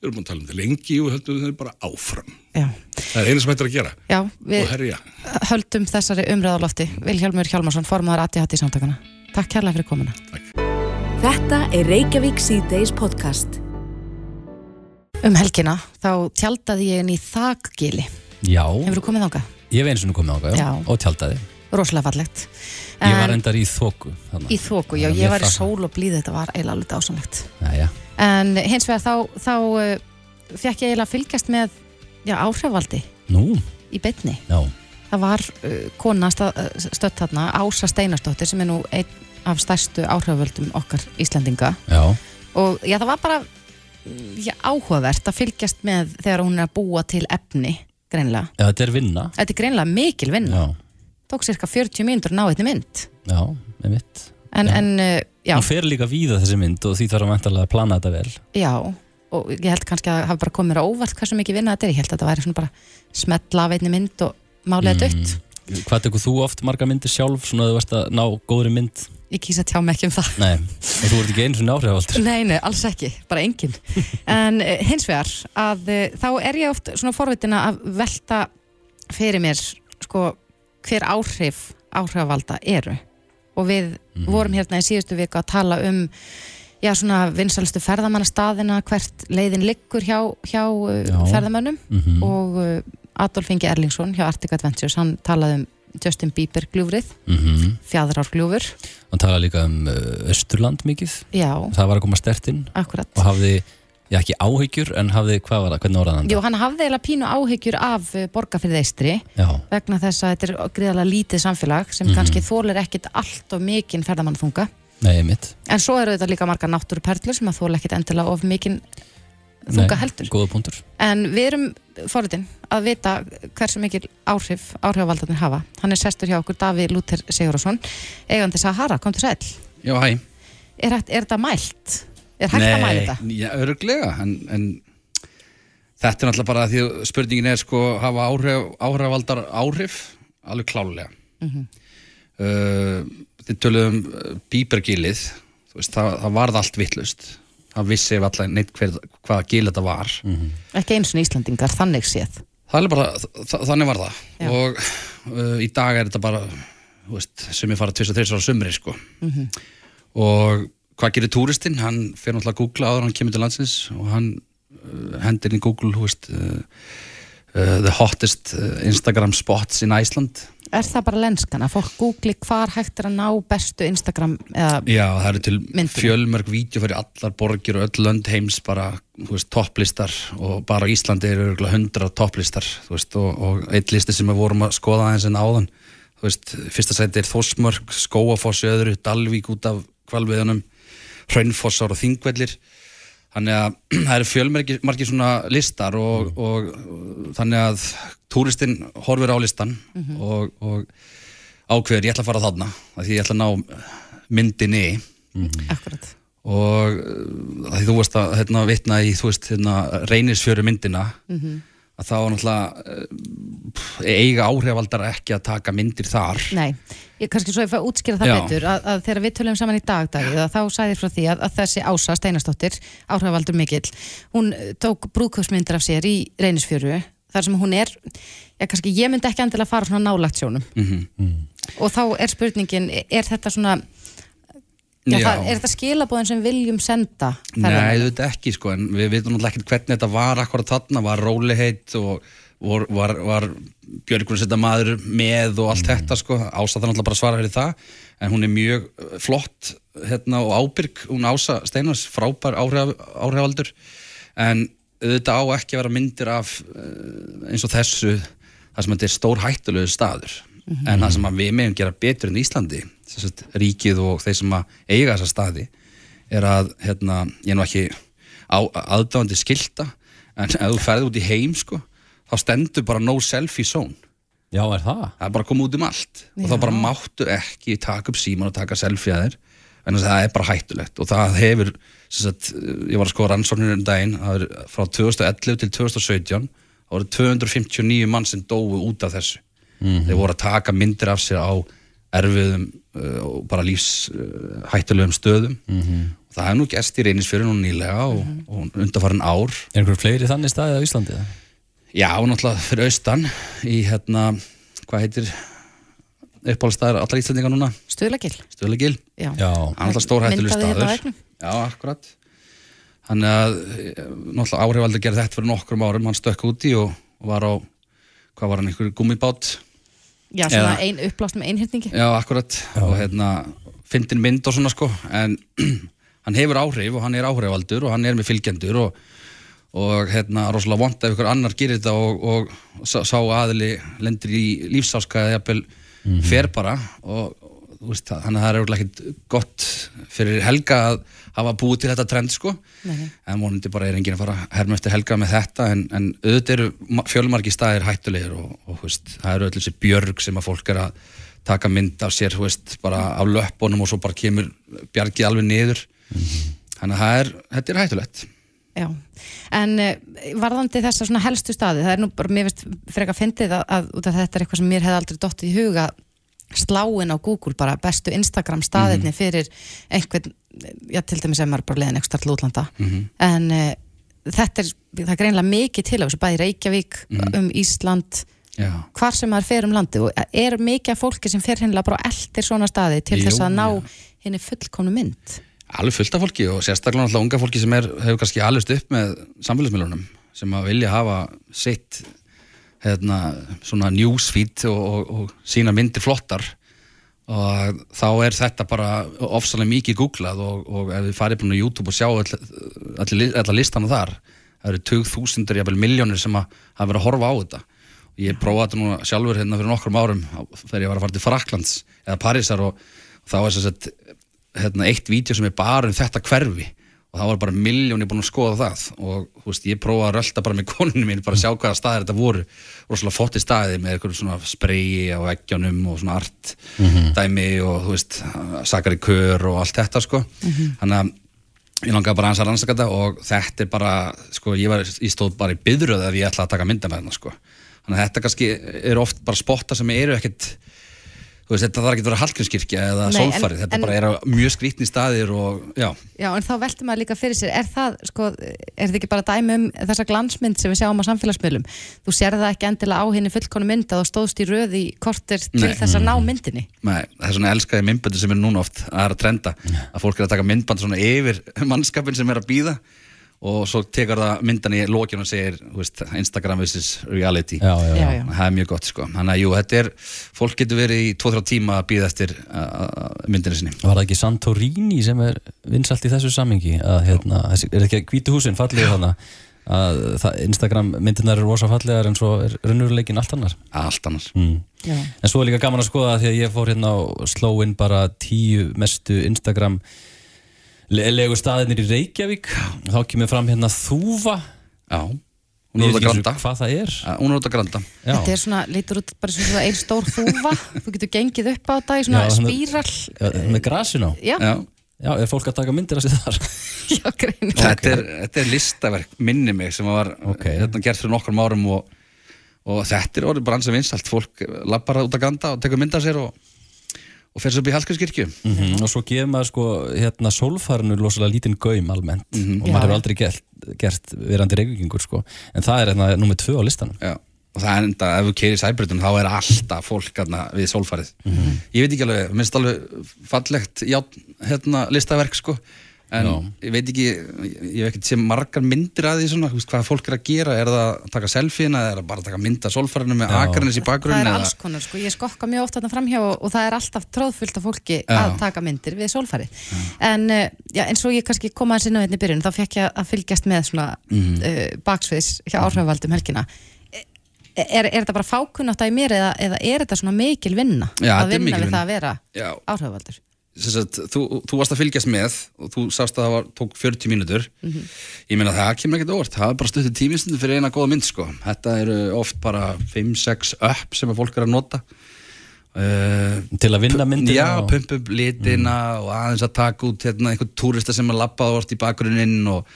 Við erum að tala um þetta lengi og höldum þetta bara áfram. Já. Það er eina sem hættir að gera Já, við höldum þessari umræðalofti. Vilhjálmur Hjálmarsson, formaður ATHT samtakana. Takk kærlega fyrir komuna. Þetta er Reykjavík C-Days podcast. Um helgina þá tjaldaði ég inn í þakgili. Já, Hefur þú komið þangað? ég hef eins og nú komið ákvað, já, Já. og tjaldaði. Rosalega fallegt. Ég var En- endar í þóku. Í þóku, já, ég var í sól og blíð, þetta var eiginlega alveg dásamlegt. Jæja, En hins vegar þá, þá uh, fekk ég eiginlega að fylgjast með já, áhrifvaldi nú, í beinni. já, Það var uh, kona stödd þarna, Ása Steinarsdóttir, sem er nú einn af stærstu áhrifvöldum okkar Íslandinga. já, Og já, það var bara mm, já, áhugavert að fylgjast með þegar hún er að búa til efni, greinlega. já, þetta er vinna. Þetta er greinlega mikil vinna. Já, Tók cirka 40 mínútur að ná einni mynd. já, með mitt. En, Já. en uh, já, Hún fer líka víða þessi mynd og því þarf að mæntalega að plana þetta vel. já, og ég held kannski að hafa bara komið mér á óvart hversu mikið vinna þetta er. Ég held að þetta væri svona bara smetla af einni mynd og málega mm. dött. Hvað tekur þú oft marga myndir sjálf, svona að þú varst að ná góðri mynd? Ég kýsa að tjá mig ekki um það. Nei, og þú ert ekki einu svona áhrifaldur. Nei, nei, alls ekki, bara engin En uh, hins vegar að uh, þá er ég oft svona forvitina að velta fyrir mér sko, hver áhrif áhrifavalda eru. Og við vorum hérna í síðustu viku að tala um já, svona vinsalstu ferðamannastaðina hvert leiðin liggur hjá, hjá uh, Já. ferðamönnum. Mhm. og uh, Adolf Ingi Erlingsson hjá Arctic Adventures, hann talaði um Justin Bieber gljúfrið, Mm fjæðrárgljúfur Hann tala líka um uh, Östurland mikið. já, Það var að koma stert inn. Akkurat. Og hafði, já ekki áhyggjur, en hafði, hvað var það, hvernig orðaði hann Jú, hann hafði eiginlega pínu áhyggjur af borgarfyrði eistri Já, vegna þess að þetta er gríðarlega lítið samfélag sem Mhm. kannski þólir ekkit allt of mikinn ferðamannþunga nei, mitt. en svo eru þetta líka margar náttúruperlur sem að þóla ekkit endilega of mikinn þunga Nei, heldur Góða punktur. en við erum forritin að vita hversu mikil áhrif áhrifavaldarnir hafa hann er sestur hjá okkur Daví Lúter Sigurðarsson eigandi Sahara, kom til sæl Já, hæ. er, er þetta mælt? Er hægt að mæla þetta? já, öruglega, en, en þetta er náttúrulega bara því að spurningin er sko, hafa áhrif, áhrifaldar áhrif, alveg klálega. Mhm. uh, þið töluðum uh, bíbergilið, þú veist, það, það varð allt vittlust. Það vissi ef allar neitt hver, hvaða gil þetta var. Ekki eins og Íslandingar, þannig séð Það er bara, þa- þannig var það. Já. Og uh, í dag er þetta bara, þú veist, sem ég fara tvis og þreis ára sumri, sko. Mhm. Og hvað gerir túristinn? Hann fer náttúrulega að googla áður hann kemur til landsins og hann uh, hendir í Google, veist, uh, uh, the hottest uh, Instagram spots in Iceland. Er það bara lenskan að fólk googli hvar hægt er að ná bestu Instagram eða Já, það eru til Myndir. fjölmörg vídeo fyrir allar borgir og öll lönd heims bara, veist, topplistar og bara Íslandi eru 100 topplistar, þú veist, og, og eitt listi sem við vorum að skoða aðeins en áðan, fyrsta sæti er Þórsmörk, Skóafoss öðru, Dalvík út af kvalviðunum, Hraunfossar og Þingvellir, þannig að það eru fjölmörgir margir svona listar og, og, og þannig að túristinn horfir á listan og, og ákveður ég ætla að fara þarna, því ég ætla að ná myndinni. Akkurat og að því þú varst að hérna, vitna í veist, hérna, reynisfjöru myndina að þá var náttúrulega uh, eiga áhrifaldar ekki að taka myndir þar Nei, ég kannski svo ég fæ að útskýra það Já. betur að, að þegar við tölum saman í dag Davíð, að þá ég frá því að, að þessi Ása Steinarsdóttir, áhrifavaldur mikill hún eh, tók brúðkaupsmyndir af sér í reynisfjöru, þar sem hún er já, kannski ég myndi ekki endilega fara svona nálagt sjónum Mhm. og þá er spurningin, er þetta svona já. Það, er þetta skilabóðin sem viljum senda Nei, þetta ekki sko en við veitum náttúrulega ekkert hvernig þetta var akkurat þarna, var róliheit og var, var, var Björgur að setja maður með og allt þetta sko, Ása það náttúrulega bara svara fyrir það en hún er mjög uh, flott hérna og ábyrg, hún Ása Steinars frábær áhrif, áhrifaldur en auðvitað á ekki að vera myndir af uh, eins og þessu það sem þetta er stór hættulegu staður en það sem við meðum gera betur en Íslandi sem sagt, ríkið og þeir sem að eiga þessa staði er að hérna, ég er nú ekki á aðdáðandi skilta en ef þú ferði út í heim sko, þá stendur bara no selfie zone. Já, er það? það er bara að koma út um allt. Og þá bara máttu ekki taka upp síman og taka selfie að þér en það er bara hættulegt. Og það hefur sem sagt, ég var að skoða rannsóknir um daginn það er frá 2011 til 2017 það voru 259 mann sem dóu út af þessu þeir voru að taka myndir af sér á erfiðum uh, og bara lífs uh, stöðum. Og það hefur nú gerst í reynisfjöru nú nýlega og, og undarfarin ár. Er einhver fleiri þannig staðið á Íslandi? eða? Já, náttúrulega fyrir austan í hérna, hvað heitir uppáhaldstæðar allar Íslandinga núna, Stuðlagil. Stöðlegil Já. Er alltaf stórhættuleg Myndaði hérna staður. Já, akkurat. Þannig að eh, náttúrulega áhrifaldur gerði þetta fyrir nokkrum árum. Hann stökk úti og, og var á hvað var hann, einhverju gummibát Já, svona Eða- ein uppblástum einhyrningi. Já, akkurat. Og hérna, fyndin mynd og svona sko. En hann hefur áhrif og hann er áhrifaldur og hann er með fylgjendur og, og hérna, rosalega vond ef ykkur annar gerir þetta og, og sá, aðili lendir í lífsáska eða jafnvel fer bara. Og veist, það- þannig að það er örugglega ekkert gott fyrir Helga að hafa búið til þetta trend sko. En vonandi bara er enginn að fara að herma eftir Helga með þetta en, en auðvitað eru ma- fjölmargir staðir hættulegir og, og veist, það eru öll þessi björg sem að fólk er að taka mynd af sér veist, bara af löppunum og svo bara kemur bjargið alveg niður. Þannig að það er, þetta er hættulegt. Já, en uh, varðandi þessa svona helstu staði, það er nú bara, mér veist frekar fyndið að, að út af þetta er eitthvað sem mér hefði aldrei dottið í huga sláin á Google bara bestu Instagram staðinni fyrir einhvern, já til dæmis ef maður bara leiðin eitthvað til útlanda. En uh, þetta er, það er greinlega mikið til á þessu, bæði Reykjavík um Ísland, Já, hvar sem maður fer um landið. Og er mikið af fólki sem fer hennilega bara eldir svona staði til þess Jú, að ná já. henni fullkomnu mynd? Alveg fullt af fólki og sérstaklega náttúrulega unga fólki sem er, hefur kannski alveg upp með samfélagsmiðlunum sem að vilja hafa sitt hérna, svona newsfeed og, og, og sína myndir flottar. Og þá er þetta bara ofsalega mikið googlað og, og ef þið farið búin á YouTube og sjá allir all listana þar það eru 2000 jafnvel miljónir sem að hafa verið að horfa á þetta. Og ég prófaði þetta nú sjálfur hérna fyrir nokkrum árum þegar ég var að fara til Fraklands eða Parísar og, og þá er þess að hérna, eitt vídeo sem er bara um þetta hverfi og það var bara miljónir búin að skoða það. Og þú veist, ég prófaði að rölda bara með konunum mín bara að sjá hvaða staðir þetta voru. Rosalega flotti staði með eitthvað svona spreyi á veggjónum og svona art dæmi og þú veist sakari kör og allt þetta sko. Þannig að ég langaði bara að rannsaka þetta og þetta er bara, sko, ég, var, ég stóð bara í byðröð ef ég ætlaði að taka mynda með þetta sko. Þannig að þetta kannski eru oft bara spotta sem eru ekkert veist, þetta þarf ekki að vera Hallgrímskirkja eða Sólfarið, þetta en- bara er á mjög skrítni staðir og já, Já, en þá veltum maður líka fyrir sér, er það, sko, er þetta ekki bara dæmi um þessa glansmynd sem við sjáum á samfélagsmiðlum? Þú sér það ekki endilega á henni fullkonu mynd að þú stóðst í röð í kortir til Nei. þess að ná myndinni. Nei, það er svona elskaði myndböndu sem er núna oft að er að trenda, að fólk er að taka myndband svona yfir mannskapin sem er að býða og svo tekur það myndan í lokinu og segir, veist, Instagram versus reality. Já, já, Já, já. já. það er mjög gott sko, þannig að jú, þetta er fólk getur verið í 2-3 tíma að býða eftir myndinu sinni. Var það ekki Santorini sem er vinsalt í þessu samingi að hérna, er ekki hvítu húsin fallið þannig að það, Instagram myndirnar eru rosa fallegar en svo er raunveruleikin allt annar. Allt annars mm. En svo er líka gaman að skoða því að ég fór hérna og sló inn bara tíu mestu Instagram legu staðinir í Reykjavík. Þá kemur fram hérna Þúfa. Já, hún er út að granta hvað það er. Ja, hún er út að granta Já. Þetta er svona, lítur út bara svona einn stór þúfa, þú getur gengið upp á þetta í svona spíral. Já, með grasin á. Já, já, Já, er fólk að taka myndir af sér þar? Já, grein. þetta, er, þetta er listaverk minni mig sem var Ok. hérna, gert fyrir nokkrum árum og, og þetta er orðið bara ansið vinsalt fólk lappar út að granta og tekur mynd af sér og, og fer svo upp í Hallgrímskirkju. -hmm. og svo gefur maður sko hérna sólfarinu losalega lítinn gaum almennt. Og Já. maður hefur aldrei gert, gert verandi reykvíkingur sko. En það er hérna nummið tvö á listanum. Já, og það er enda, ef þú keirir sæbreytun þá er alltaf fólk hérna, við sólfarið. Mhm. ég veit ekki alveg, minnst alveg fallegt já, hérna, listaverk sko en Já. ég veit ekki ég hef ekkert sé margar myndir að því svona, þú veist, hvað fólk er að gera, er það að taka selfie-na eða er það bara að taka mynda solfærinu með akarnis í Það bakgrunn er alls konar, sko, ég skokka mjög oft þarna framhjá og, og það er alltaf tróðfullt af fólki Já. að taka myndir við sólfæri en uh, já, eins og ég kannski kom aðeins inn á hérna í byrjun þá fekk ég að fylgjast með svona Mhm. uh, baksviðs hjá áhrifavaldum helgina E- er, er þetta bara fákunnátt í mér eða, eða er þetta svona mikil vinna Já, að þetta er vinna mikil við vinna. það að vera Já. Sagt, þú, þú varst að fylgjast með og þú sást að það var, tók 40 mínútur. Ég meina það kemur ekkert óvart. Það er bara stöttið tímistundu fyrir eina góða mynd sko. þetta eru oft bara 5-6 upp sem að fólk er að nota. Uh, Til að vinna myndina Já, og- pumpa upp litina og aðeins að taka út hérna, einhvern túrista sem er labbað vort í bakgrunninn og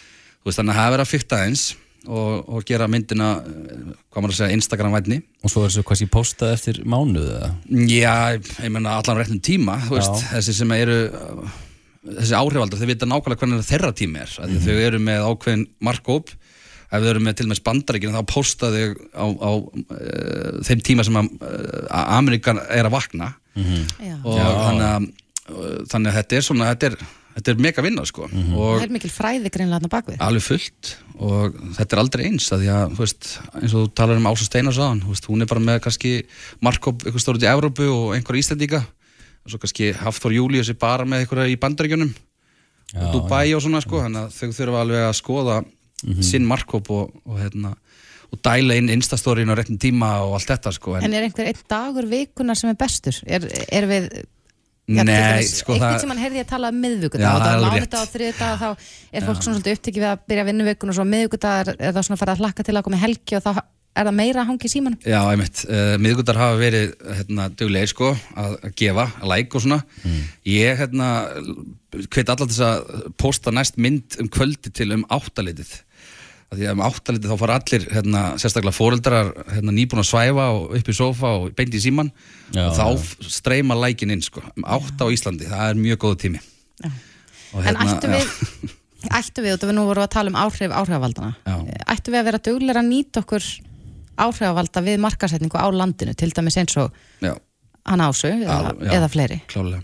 veist þannig að það er verið að fykta eins og, og gera myndina eh, hvað maður að segja, Instagram-vætni Og svo er þessu hvað sé postað eftir mánuð eða? Já, ég meina allan réttum tíma þú veist, þessi sem eru þessi áhrifaldar, þeir vita nákvæmlega hvernig þeirra tími er, mm -hmm. þau eru með ákveðin markkóp, ef þau eru með til og með bandaríkina þá posta þau á, á uh, þeim tíma sem að uh, Amerikan er að vakna. Já. og Já. þannig að þannig að þetta er svona, þetta er, þetta er mega vinna sko. Og það er mikil fræði greinlega þarna bakvið alveg fullt og þetta er aldrei eins að því að, þú veist, eins og þú talar um Ása Steinar sáðan, þú veist, hún er bara með kannski markkóp eitthvað stór út í Evrópu og einhverja Íslandíka og svo kannski Hafþór Július er bara með einhverja í bandaríkjunum og Dubai og svona sko, þannig að þau þurfa alveg að skoða sinn markkóp og, og hérna og dæla inn instastórin á réttin tíma og allt þetta sko en er einhver einn dagur vikunar sem er bestur? Er, er við Nei, sko það tímann heyrði ég að tala um miðvikudag Já, og það er mánudag og þriðdag þá er fólk svona svolítið upptekið við að byrja vinnuvikun og svo miðvikudag er, það svona farið að hlakka til að koma helgi og þá er það meira að hangi í símanum. Já, einmitt, uh, miðgundar hafa verið hérna, duglegir sko, að að gefa, að like og svona. Ég hérna hveit allar þess að posta næst mynd um kvöldi til um áttalitið að því að um áttalitið þá fara allir hérna, sérstaklega fóreldrar hérna, nýbúin að svæfa og upp í sofa og beint í síman Já, og þá streyma lækin inn sko, um átta á Íslandi, það er mjög góð tími Já. og, en ættu Hérna, já. við ættu við, og við nú vorum að tala um áhrif áhrifavaldana Já. ættu við að vera duglega að nýta okkur áhrifavalda við markasetningu á landinu til dæmis eins og Já. hann ásu eða, já. eða fleiri klálega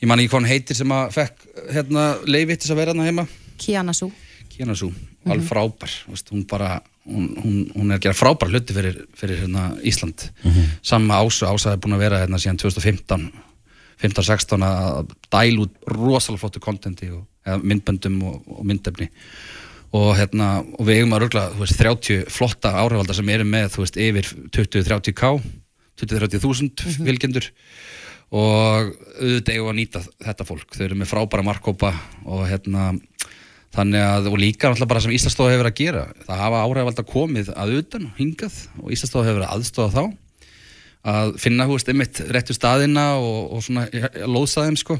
ég man ekki hvað hann heitir sem að fekk hérna, leiði til þess að vera hérna heima Kiana Sú Kiana Sú, alveg frábær veist, hún bara, hún, hún, hún er að gera frábær hluti fyrir, fyrir hérna, Ísland. Saman með Ása, Ása er búin að vera hérna síðan 2015 15-16 að dæla út rosalega flottu kontenti og eða myndböndum og, og myndefni. Og hérna, og við eigum að rögla veist, 30 flotta áhrifaldar sem eru með veist, yfir 20-30k 20-30 þúsund vilkendur og auðvitað eigum að nýta þetta fólk, þau eru með frábæra markkópa og hérna þannig að, og líka náttúrulega bara sem Íslandsstofa hefur að gera, það hafa áhrifaldar komið að utan, hingað og Íslandsstofa hefur að aðstofa þá. Að finna, hú veist, einmitt réttu staðina og, og svona lóðsaðum sko,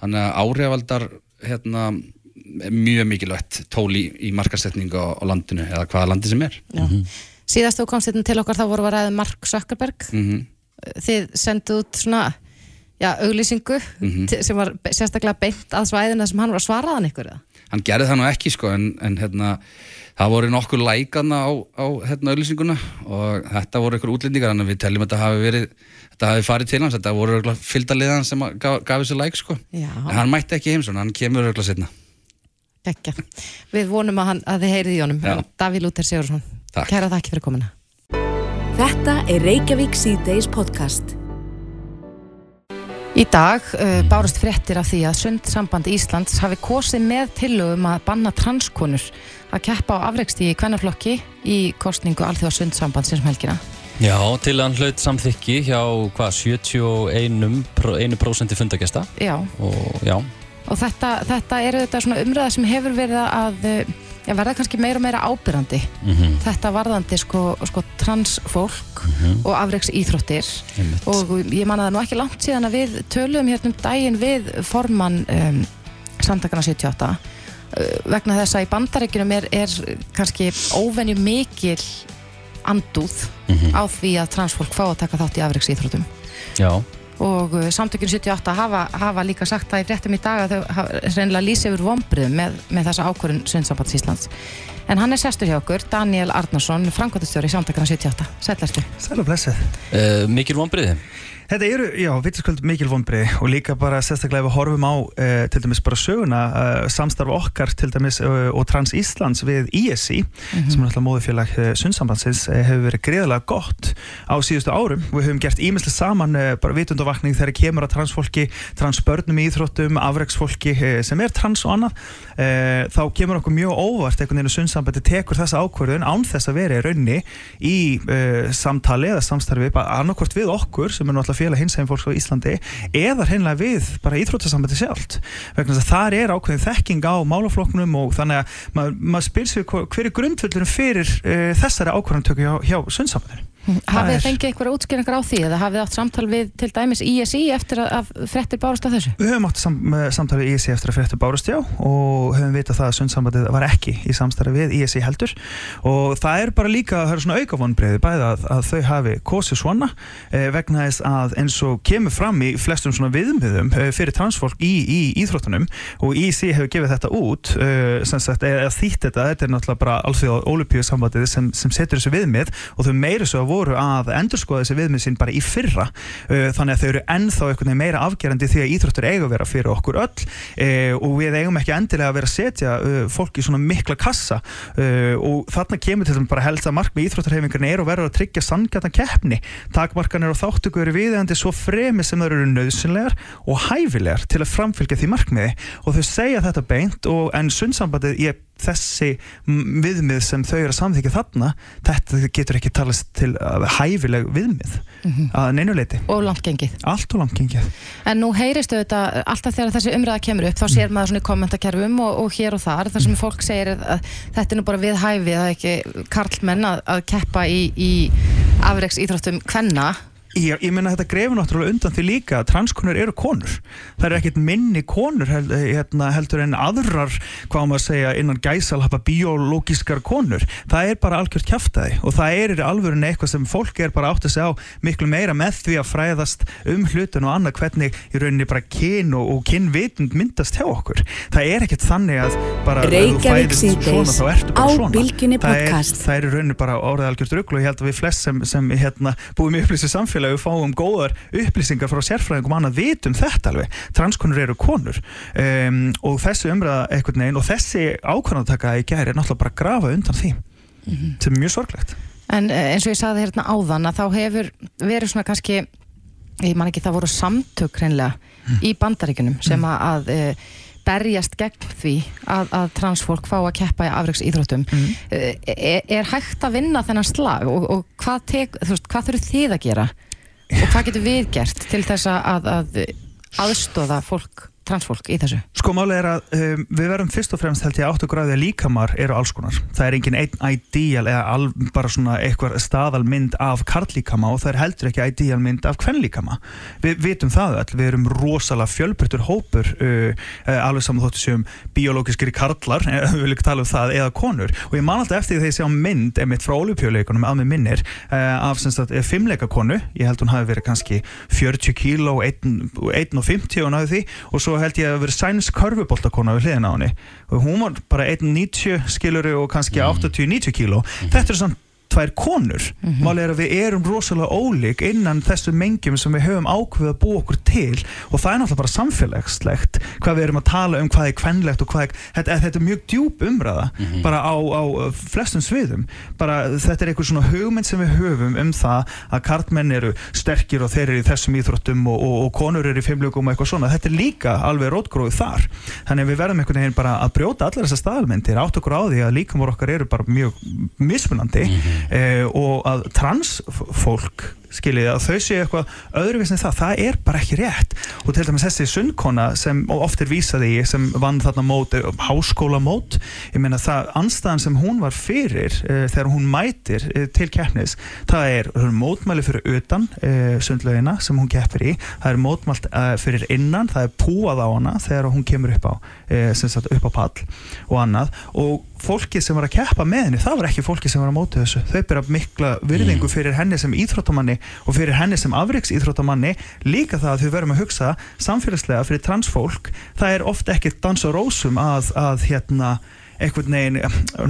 þannig að áhrifaldar hérna, er mjög mikilvægt tól í, í markasetningu á, á landinu eða hvaða landi sem er. Já. síðast þú komst hérna til okkar þá voru við að ræða um Mark Zuckerberg. Mm þið sendu út svona já, auglýsingu Mhm. sem var sérstaklega beint að svæðina sem hann var að svara hann ykkur eða? Hann gerði það nú ekki sko en, en hérna það voru nokkur lækana á, á hérna auðlýsinguna og þetta voru ykkur útlendingar að við teljum að þetta hafi verið þetta hafi farið til hans, þetta voru fylgdaliðan sem að gaf, gaf þessu læk sko Já. en hann mætti ekki heim svona, hann kemur örugglega setna Gekja. Við vonum að, hann, að þið heyrið í honum Já. Daví Lúter Sigursson Takk. Kæra þakki fyrir komuna Þetta er Reykjavík síðdeis podcast. Í dag uh, bárust fréttir af því að Sundsamband Íslands hafi kosið með tillögum að banna transkonur að keppa á afreksti í kvennaflokki í kostningu Alþjóða Sundsamband sem helgina. Já, til að hann hlaut samþykki hjá hvað, 71% fundagesta Já, og já, og þetta, þetta er þetta svona umræða sem hefur verið að já, verða kannski meira og meira ábyrrandi. mhm, Þetta varðandi sko, sko transfólk og afreks íþróttir. einmitt. og ég man að það nú ekki langt síðan að við töluðum hérna um daginn við formann um, samtakana 78 uh, vegna þess að í bandarækjunum er, er kannski óvenju mikil andúð Mhm. á því að transfólk fá að taka þátt í afreiks íþróttum Já, og uh, samtökjun 78 hafa, hafa líka sagt það í fréttum í dag að þau reynilega lýsi yfir vombriðum með, með þessa ákvörðun Sundsambands Íslands. En hann er sestur hjá okkur, Daniel Arnarsson framkvæmtastjóri í samtökjuna 78 Sællertu Sæl og blessið. uh, mikil vonbriði Þetta eru, já, vitasköld mikil vonbreið og líka bara sérstaklega ef við horfum á uh, til dæmis bara söguna uh, samstarf okkar til dæmis uh, og Trans Íslands við ISI sem er náttúrulega móðufélag Sundsambandsins uh, hefur verið greiðlega gott á síðustu árum. Við höfum gert ímestlega saman bara vitundavakning þegar kemur að transfólki, transbörnum í íþróttum, afreiksfólki sem er trans og annað. Þá kemur okkur mjög óvart einhvern veginn að Sundsambandi tekur þessa ákvörðun án þess að vera í raunni í samtali eða samstarfi bara annarkvort við okkur sem er náttúrulega félag hinsegin fólks á Íslandi eða hreinlega við bara íþróttasambandi sjálft. Vegna þess að þar er ákveðin þekking á málaflokknum og þannig að maður mað spyr sér hver, hver er grundvöldurinn fyrir uh, þessari ákvörðantöku hjá, hjá Sundsambandinu Hafið þið fengið eitthvað útskýringar á því eða hafið þið átt samtal við til dæmis ISI eftir að, að frettir bárast af þessu? Við höfum átt sam, samtali við ISI eftir að fréttu bárust já og höfum vitað það að Sundsambandið var ekki í samstarfi við ISI heldur og það er bara líka, það er svona auka vonbreiði bæði að, að þau hafi kosið svona eh, vegna þess að eins og kemur fram í flestum svona viðmiðum eh, fyrir transfólk í, í íþróttunum og ISI hefur gefið þetta út eh, sem sagt, eða þýtt þetta, þetta er náttúrulega bara að voru að endurskoða þessi viðmið sín bara í fyrra. Uh, þannig að þau eru ennþá einhvern veginn meira afgerandi því að íþróttur eiga að vera fyrir okkur öll uh, og við eigum ekki endilega að vera að setja uh, fólk í svona mikla kassa. Og þarna kemur til þeim bara helst að markmið íþróttarhefingarna er og verður að tryggja sanngjarna keppni. Þáttöku eru viðeigandi svo fremi sem þau eru nöðsynlegar og hæfilegar til að framfylgja því markmiði. Og þau segja þetta beint og en sundsambandið ég þessi viðmið sem þau eru að samþykja þarna þetta getur ekki talast til uh, hæfileg viðmið að neinuleiti Og langt gengið. allt og langt gengið. En nú heyristu þetta alltaf þegar þessi umræða kemur upp þá sér maður svona í kommentakerfum og, og hér og þar þar sem fólk segir að, að þetta er nú bara við hæfi það er ekki karlmenn að, að keppa í, í afreiks íþróttum kvenna Ég, ég meina þetta grefur náttúrulega undan því líka að transkonur eru konur. Það eru ekkert minni konur held, hérna, heldur en aðrar, hvað maður að segja, innan gæsalhappa biológiskar konur. Það er bara algjört kjaftaði og það er í alvörunni eitthvað sem fólk er bara átt að segja á miklu meira með því að fræðast um hlutun og annað hvernig í rauninni bara kyn og, og kynvitund myndast hjá okkur. Það er ekkert þannig að bara ef þú fæðist svona, þá ertu bara á svona. Það er- podcast. það er í rauninni bara orðið algjört rugl og ég held að við flest sem, sem hérna, búum upplýsið samfélagi við fáum góðar upplýsingar frá sérfræðingum annað vitum þetta alveg. Transkonur eru konur. Um, og þessi umræða einhvern veginn og þessi ákvæmantaka í gæri er náttúrulega bara að grafa undan því. Sem er mjög sorglegt. En eh, eins og ég sagði hérna áðan að þá hefur verið svona kannski ég man ekki það voru samtök hreinlega í bandaríkunum sem að, að e, berjast gegn því að, að transfólk fá að keppa í afreiks íþróttum er, er hægt að vinna þennan slag og, og hvað, tek, veist, hvað þurfum þið að gera og hvað getur við gert til þess að, að aðstóða fólk, transfólk í þessu Sko málið er að um, við verðum fyrst og fremst held ég áttu gráði að líkamar eru alls konar. Það er engin einn ideal eða al, bara svona eitthvað staðalmynd af karllíkama og það er heldur ekki ideal mynd af kvennlíkama. Við vitum það öll, við erum rosalega fjölbryttur hópur uh, uh, alveg saman þóttu séum biológiskir karlar, eh, við viljum tala um það, eða konur og ég man alltaf eftir því þegar ég sjá mynd emitt frá olupjöleikunum að mig minnir uh, af semst að fimmleika konu, ég held hún hafi verið kannski 40 kíló, 1,50 og náðu því og svo held ég að verið sæns körfuboltakona við hliðina á henni. Og hún var bara 1,90 skiluru og kannski 80-90 kíló. Þetta er svona tvær konur. Mm -hmm. er að við erum rosalega ólík innan þessu mengjum sem við höfum ákveð að búa okkur til og það er náttúrulega bara samfélagslegt hvað við erum að tala um hvað er kvennlegt og hvað er, þetta, þetta er mjög djúb umræða bara á, á flestum sviðum. Bara þetta er einhver svona hugmynd sem við höfum um það að kartmenn eru sterkir og þeir eru í þessum íþróttum og, og, og konur eru í fimmlugum og eitthvað svona. Þetta er líka alveg rótgróið þar. Þannig við verðum einhvern veginn bara að brjóta allar þessar staðalmyndir átt okkur á því að líkamor okkar eru bara mjög mismunandi. Eh, og að transfólk skiljið að þau séu eitthvað öðruvísni það, það er bara ekki rétt. Og til dæmis þessi sundkona sem oft er vísaði í sem vann þarna mót eh, háskólamót, ég meina það anstæðan sem hún var fyrir uh, þegar hún mætir uh, til keppnis það er mótmæli fyrir utan uh, sundlaugina sem hún keppir í það er mótmælt fyrir innan það er púað á hana þegar hún kemur upp á sem sagt upp á pall og annað. Og fólki sem var að keppa með henni það var ekki fólki sem var að móti þessu. Þau byrja mikla virðingu fyrir henni sem íþróttamanni og fyrir henni sem afriks íþróttamanni líka það að þau verðum að hugsa samfélagslega fyrir transfólk það er ofta ekki dans og rósum að, að hérna einhvern veginn,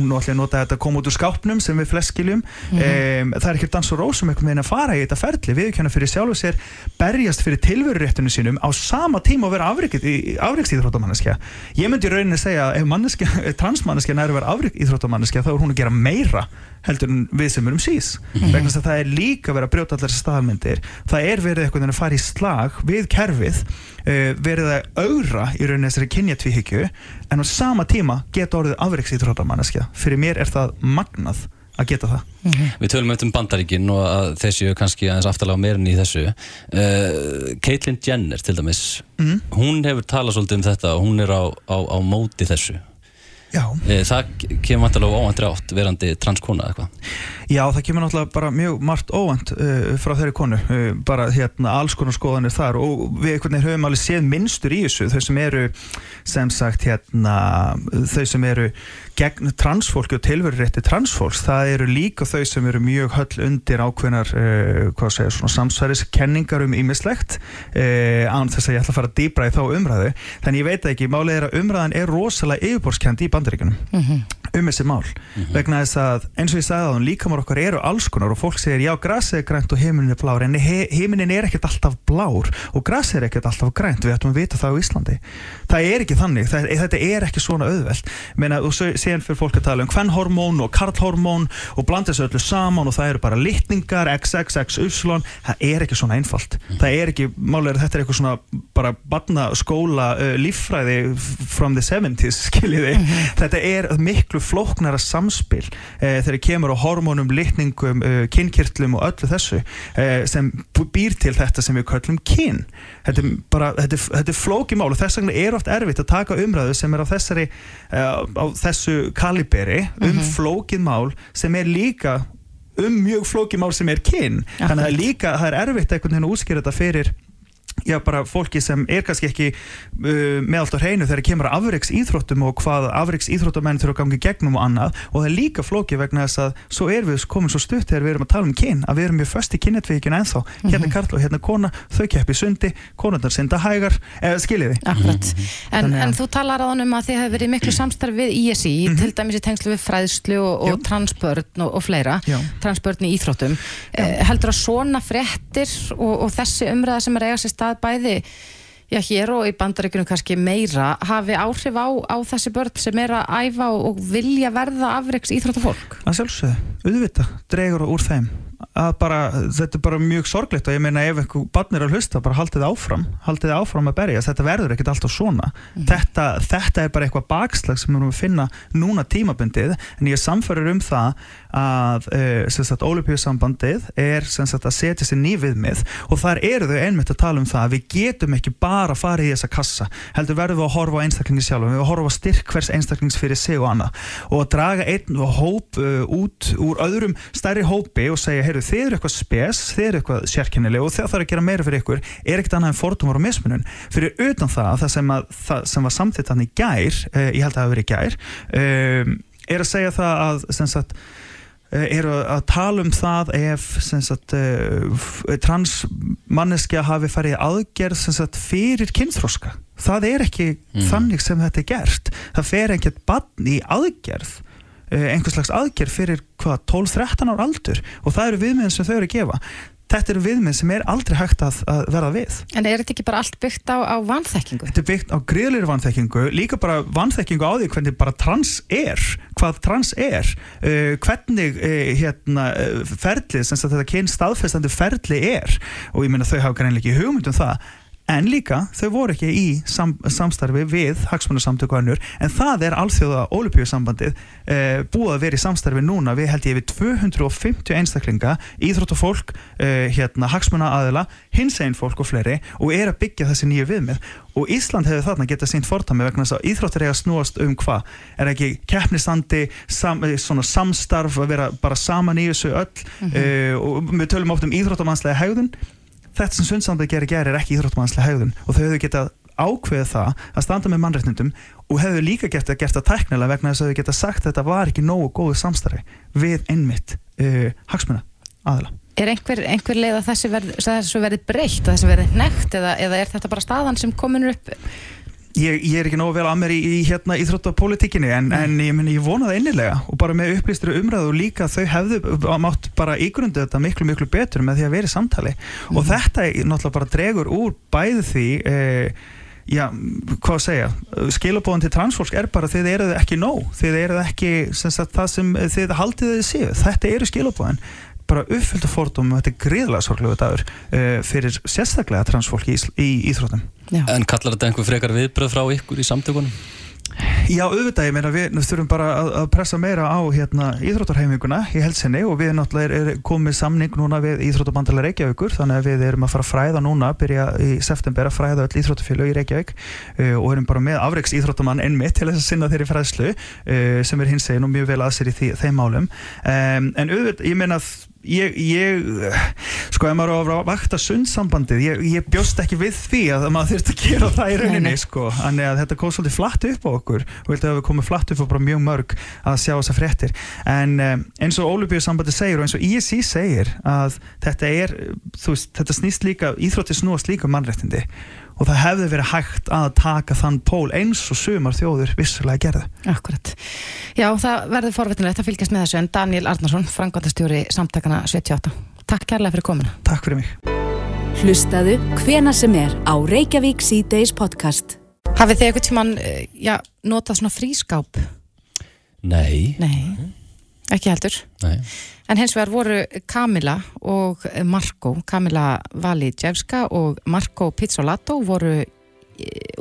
nú ætlum ég að nota þetta að koma út úr skápnum sem við flest skiljum um, það er ekki dans og rósum einhvern veginn að fara í þetta ferli. Viðkjanna fyrir sjálfu sér berjast fyrir tilveruréttinu sínum á sama tíma og vera afreiksíþróttamanneskja ég myndi rauninni segja að ef manneskja, transmanneskja næri að vera afreiksíþróttamanneskja þá er hún að gera meira heldur en við sem erum sís. Vegna þess að það er líka verið að brjóta allar staðmyndir það er verið einhvern veginn að fara í slag við kerfið uh, verið að augra í rauninni þessari kynjatvíhyggju en á sama tíma geta orðið afreiksíþróttamanneskja fyrir mér er það magnað að geta það. Við tölum auðvitað um bandaríkin og að þessi kannski aðeins aftalega meirinn í þessu. Uh, Caitlyn Jenner til dæmis Mhm. hún hefur talað svolítið um þetta og hún er á, á, á móti þessu. Já. uh, Það kemur vantilega óvæntri átt verandi transkona eða eitthvað Já, það kemur náttúrulega bara mjög margt óvænt uh, frá þeirri konu, uh, bara hérna alls konar skoðanir þar og við einhvern veginn höfum alveg séð minnstur í þessu, þau sem eru sem sagt hérna þau sem eru gegn transfólki og tilverurétti transfólks, það eru líka þau sem eru mjög höll undir ákveðnar uh, hvað segja, svona samsværiskenningar um ímislegt uh, án þess að ég ætla að fara dýbra í þá umræðu. Þannig ég veit ekki, málið er að umræðan er rosalega yfirborskend í bandaríkunum um þessi mál líkamar okkar eru alls konar og fólk segir já grasið er grænt og heiminin er blár en he heiminin er ekkert alltaf blár og grasið er ekkert alltaf grænt. Við ættum að vita það á Íslandi. Það er ekki þannig, það, þetta er ekki svona auðvelt. Meina, og síðan fyrir fólk að tala um hvernhormón og karlhormón og blanda þessu öllu saman og það eru bara litningar XXXY, það er ekki svona einfalt. Það er ekki, málega þetta er eitthvað svona bara barna skóla uh, líffræði from the 70s skiljiði, þetta er miklu flóknara samspil uh, þegar kemur á hormónum, litningum uh, kynnkirtlum og öllu þessu uh, sem býr til þetta sem við kallum kyn. Þetta er bara, þetta er, þetta er flóki mál og þess vegna er oft erfitt að taka umræðu sem er á þessari uh, á þessu kaliberi um flókið mál sem er líka um mjög flókið mál sem er kyn. Þannig að það er líka, það er erfitt einhvern veginn að útskýra þetta fyrir já, bara fólki sem er kannski ekki uh, með allt á hreinu þegar kemur að afreiks íþróttum og hvað afreiks íþróttamenn þurfa að gangi gegnum og annað og það er líka flóki vegna þess að svo erum við komin svo stutt þegar við erum að tala um kyn að við erum mjög föst í kynetvíkjun ennþá hérna er karl og hérna er kona, þau keppi sundi konundar synda hægar, eða skiljiði Akkurat. En, Þannig að- en þú talar á hann um að þið hefur verið miklu samstarf við ISI, til dæmis í tengslu við fræðslu og, og Já. transbörn og, og fleira, Já. transbörn í íþróttum. Eh, heldur að svona fréttir og, og þessi umræða sem er eiga sér stað bæði Já, hér og í bandaríkunum kannski meira hafi áhrif á, á þessi börn sem er að æfa og, og vilja verða afreiks íþróttafólk. að sjálfsögðu, auðvita, dregur úr þeim að bara, þetta er bara mjög sorglegt og ég meina ef einhver barn er að hlusta bara haldið áfram, haldið áfram að berja þetta verður ekkert alltaf svona. Þetta, þetta er bara eitthvað bakslag sem við erum að finna núna tímabundið en ég er samfærir um það að uh, Olupíusambandið er sem sagt, að setja sér ný viðmið og þar eru þau einmitt að tala um það að við getum ekki bara farið í þessa kassa heldur verðum við að horfa á einstaklingi sjálf við verðum að horfa á styrk hvers einstaklings fyrir sig og annað. Og að draga einn hóp uh, út úr öðrum stærri hópi og segja, heyrðu, þið eru eitthvað spes þið eru eitthvað sérkennileg og það þarf að gera meira fyrir ykkur er ekkert annað en fordumar og mismunun. Fyrir utan það, það sem, að, það sem var samtitt hann í gær, uh, ég held að það hafi verið í gær um, er að segja það að sem sagt eh, eru að tala um það ef sagt, uh, transmanneskja hafi farið aðgerð sagt, fyrir kynþróska það er ekki þannig sem þetta er gert. Það fer ekkert bann í aðgerð einhvers slags aðgerð fyrir hvað, 12-13 ár aldur? Og það eru viðmiðin sem þau eru að gefa. Þetta eru viðmið sem er aldrei hægt að, að verða við. En er þetta ekki bara allt byggt á, á vanþekkingu? Þetta er byggt á gríðlega vanþekkingu, líka bara vanþekkingu á því hvernig bara trans er, hvað trans er, uh, hvernig uh, hérna, ferlið, sem þetta kyn staðfestandi ferli er. Og ég meina þau hafa greinlega ekki hugmynd um það, en líka þau voru ekki í sam, samstarfi við hagsmunarsamtöku og önnur, en það er alþjóða Olupíusambandið uh, búið að vera í samstarfi núna við held ég við 250 einstaklinga, íþróttafólk, uh, hérna, hagsmunaaðila, hinsegin fólk og fleiri og er að byggja þessi nýju viðmið. Og Ísland hefur þarna getað sínt fordæmi vegna þess að íþróttir eiga snúast um hvað? Er ekki keppnistandi sam, eh, svona samstarf að vera bara saman í þessu öll uh, og við tölum oft um íþróttamannslega hegðun þetta sem sundsambandi gerir gerir er ekki íþróttamannslega hegðun og þau hefur getað ákveðið það að standa með mannréttindum og hefur líka gert það gert það tæknilega vegna þess að þau geta sagt að þetta var ekki nógu góðu samstarfi við einmitt uh, hagsmuna aðila Er einhver, einhver leið að þessi verði, breytt, að þessi verði nekt eða, eða er þetta bara staðan sem komin upp? Ég, ég er ekki nógu vel að mér í, í hérna íþróttapolítikinni en, en ég, meni, ég vona það innilega og bara með upplýstri umræðu og líka þau hefðu mátt bara ígrundu þetta miklu miklu betur með því að vera í samtali. Og þetta náttúrulega bara dregur úr bæði því eh, já, hvað að segja skilabóðan til transfólk er bara þið eruð ekki nóg, þið eruð ekki sem sagt, það sem þið haldið þið séu. Þetta eru skilabóðan bara uppfylgta fordóma og þetta er gríðlega sorglega dagur uh, fyrir sérstaklega transfólk í, í íþróttum Já. En kallar þetta einhver frekar viðbröð frá ykkur í samtökunum? Já, auðvitað, ég meina við þurfum bara að, að pressa meira á hérna, íþróttarheiminguna í helsinni og við náttúrulega er, er komið samning núna við Íþróttabandalega Reykjavíkur þannig að við erum að fara að fræða núna, byrja í september að fræða öll íþróttafjölu í Reykjavík uh, og erum bara með afreiks íþróttamann ennmitt til þess að sinna þeirri fræðslu uh, sem er hins eginn og mjög vel að sér í því, þeim málum um, en auðvitað, ég meina að Ég, ég, sko ef maður á að vakta sundsambandið, ég, ég bjóst ekki við því að maður þurft að gera það í rauninni sko, að þetta kom svolítið flatt upp á okkur og vildi að við komum flatt upp á bara mjög mörg að sjá þessa fréttir. En um, eins og Ólubíusambandið segir og eins og ISI segir að þetta er, þú veist, þetta snýst líka íþrótti snúast líka um mannréttindi og það hefði verið hægt að taka þann pól eins og sumar þjóður vissulega gerði. Akkurat. Já, það verður forvitinlegt að fylgjast með þessu en Daniel Arnarsson, frangvandastjóri samtakana 78. Takk kærlega fyrir komina. Takk fyrir mig. Hlustaðu hvena sem er á Reykjavík C-Days podcast. Hafið þið eitthvað tímann, já, notað svona frískáp? Nei. Nei, ekki heldur. Nei. En hins vegar voru Kamila og Marko, Kamila Valijevska og Marko Pizzolato voru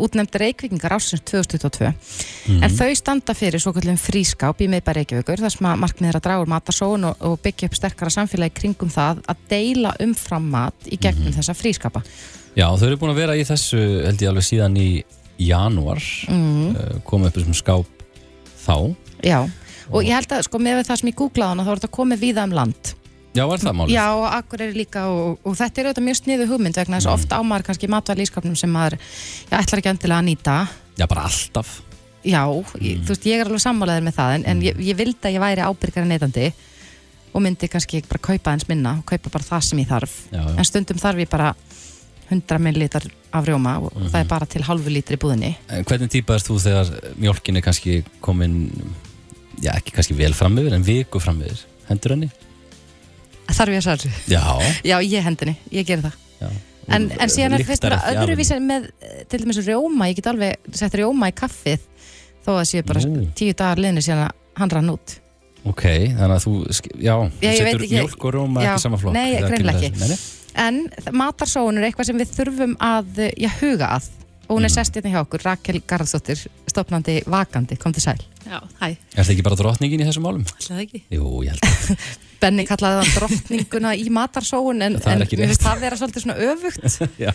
útnefndi reykvikingar ásins 2022 en þau standa fyrir svo kallum frískáp í miðbæri Reykjavíkur þar sem að markmið er að draga úr matasóun og, og byggja upp sterkara samfélagi kringum það að deila umfram mat í gegnum þessa frískapa Já, þau eru búin að vera í þessu held ég alveg síðan í janúar mm. uh, koma upp þessum skáp þá Já, og ég held að sko með það sem ég googlaði hana þá er þetta komið víða um land. Já, var það málið? Já, og akkur er líka og, og þetta er auðvitað mjög sniðu hugmynd vegna þess að ofta ámaður kannski matvæli ískapnum sem maður já, ætlar ekki endilega að nýta. Já, bara alltaf. Já, ég, þú veist, ég er alveg sammálaðið með það en, en ég, ég vildi að ég væri ábyrgara neytandi og myndi kannski bara kaupa eins minna og kaupa bara það sem ég þarf. Já, já. en stundum þarf ég bara 100 millilítar af rjóma og það er bara til halvu lítri í búðinni. En hvernig típa erst þú þegar mjólkin er kannski komin já, ekki kannski vel fram yfir en viku fram yfir hendur henni? Þarf ég að sagði Já, Já, ég hendinni, ég ger það. Já. En, en síðan er af öðruvísi með eh, til dæmis rjóma, ég get alveg sett rjóma í kaffið þó að séu bara Nú. tíu dagar liðni síðan að hann rann út. Ok, þannig að þú, já, þú setur mjólk og rjóma ekki sama flokk. Nei, þessu. ekki. En matarsóun er eitthvað sem við þurfum að já, huga að og hún er Mhm. sest hérna hjá okkur, Rakel Garðsdóttir stopnandi vakandi, kom til sæl Já, hæ, Er það ekki bara drottningin í þessum málum? alltaf það ekki. Jú, ég held að Benni kallaði það drottninguna í matarsóun en, Það er en ekki mér finnst það vera svolítið svona öfugt Já,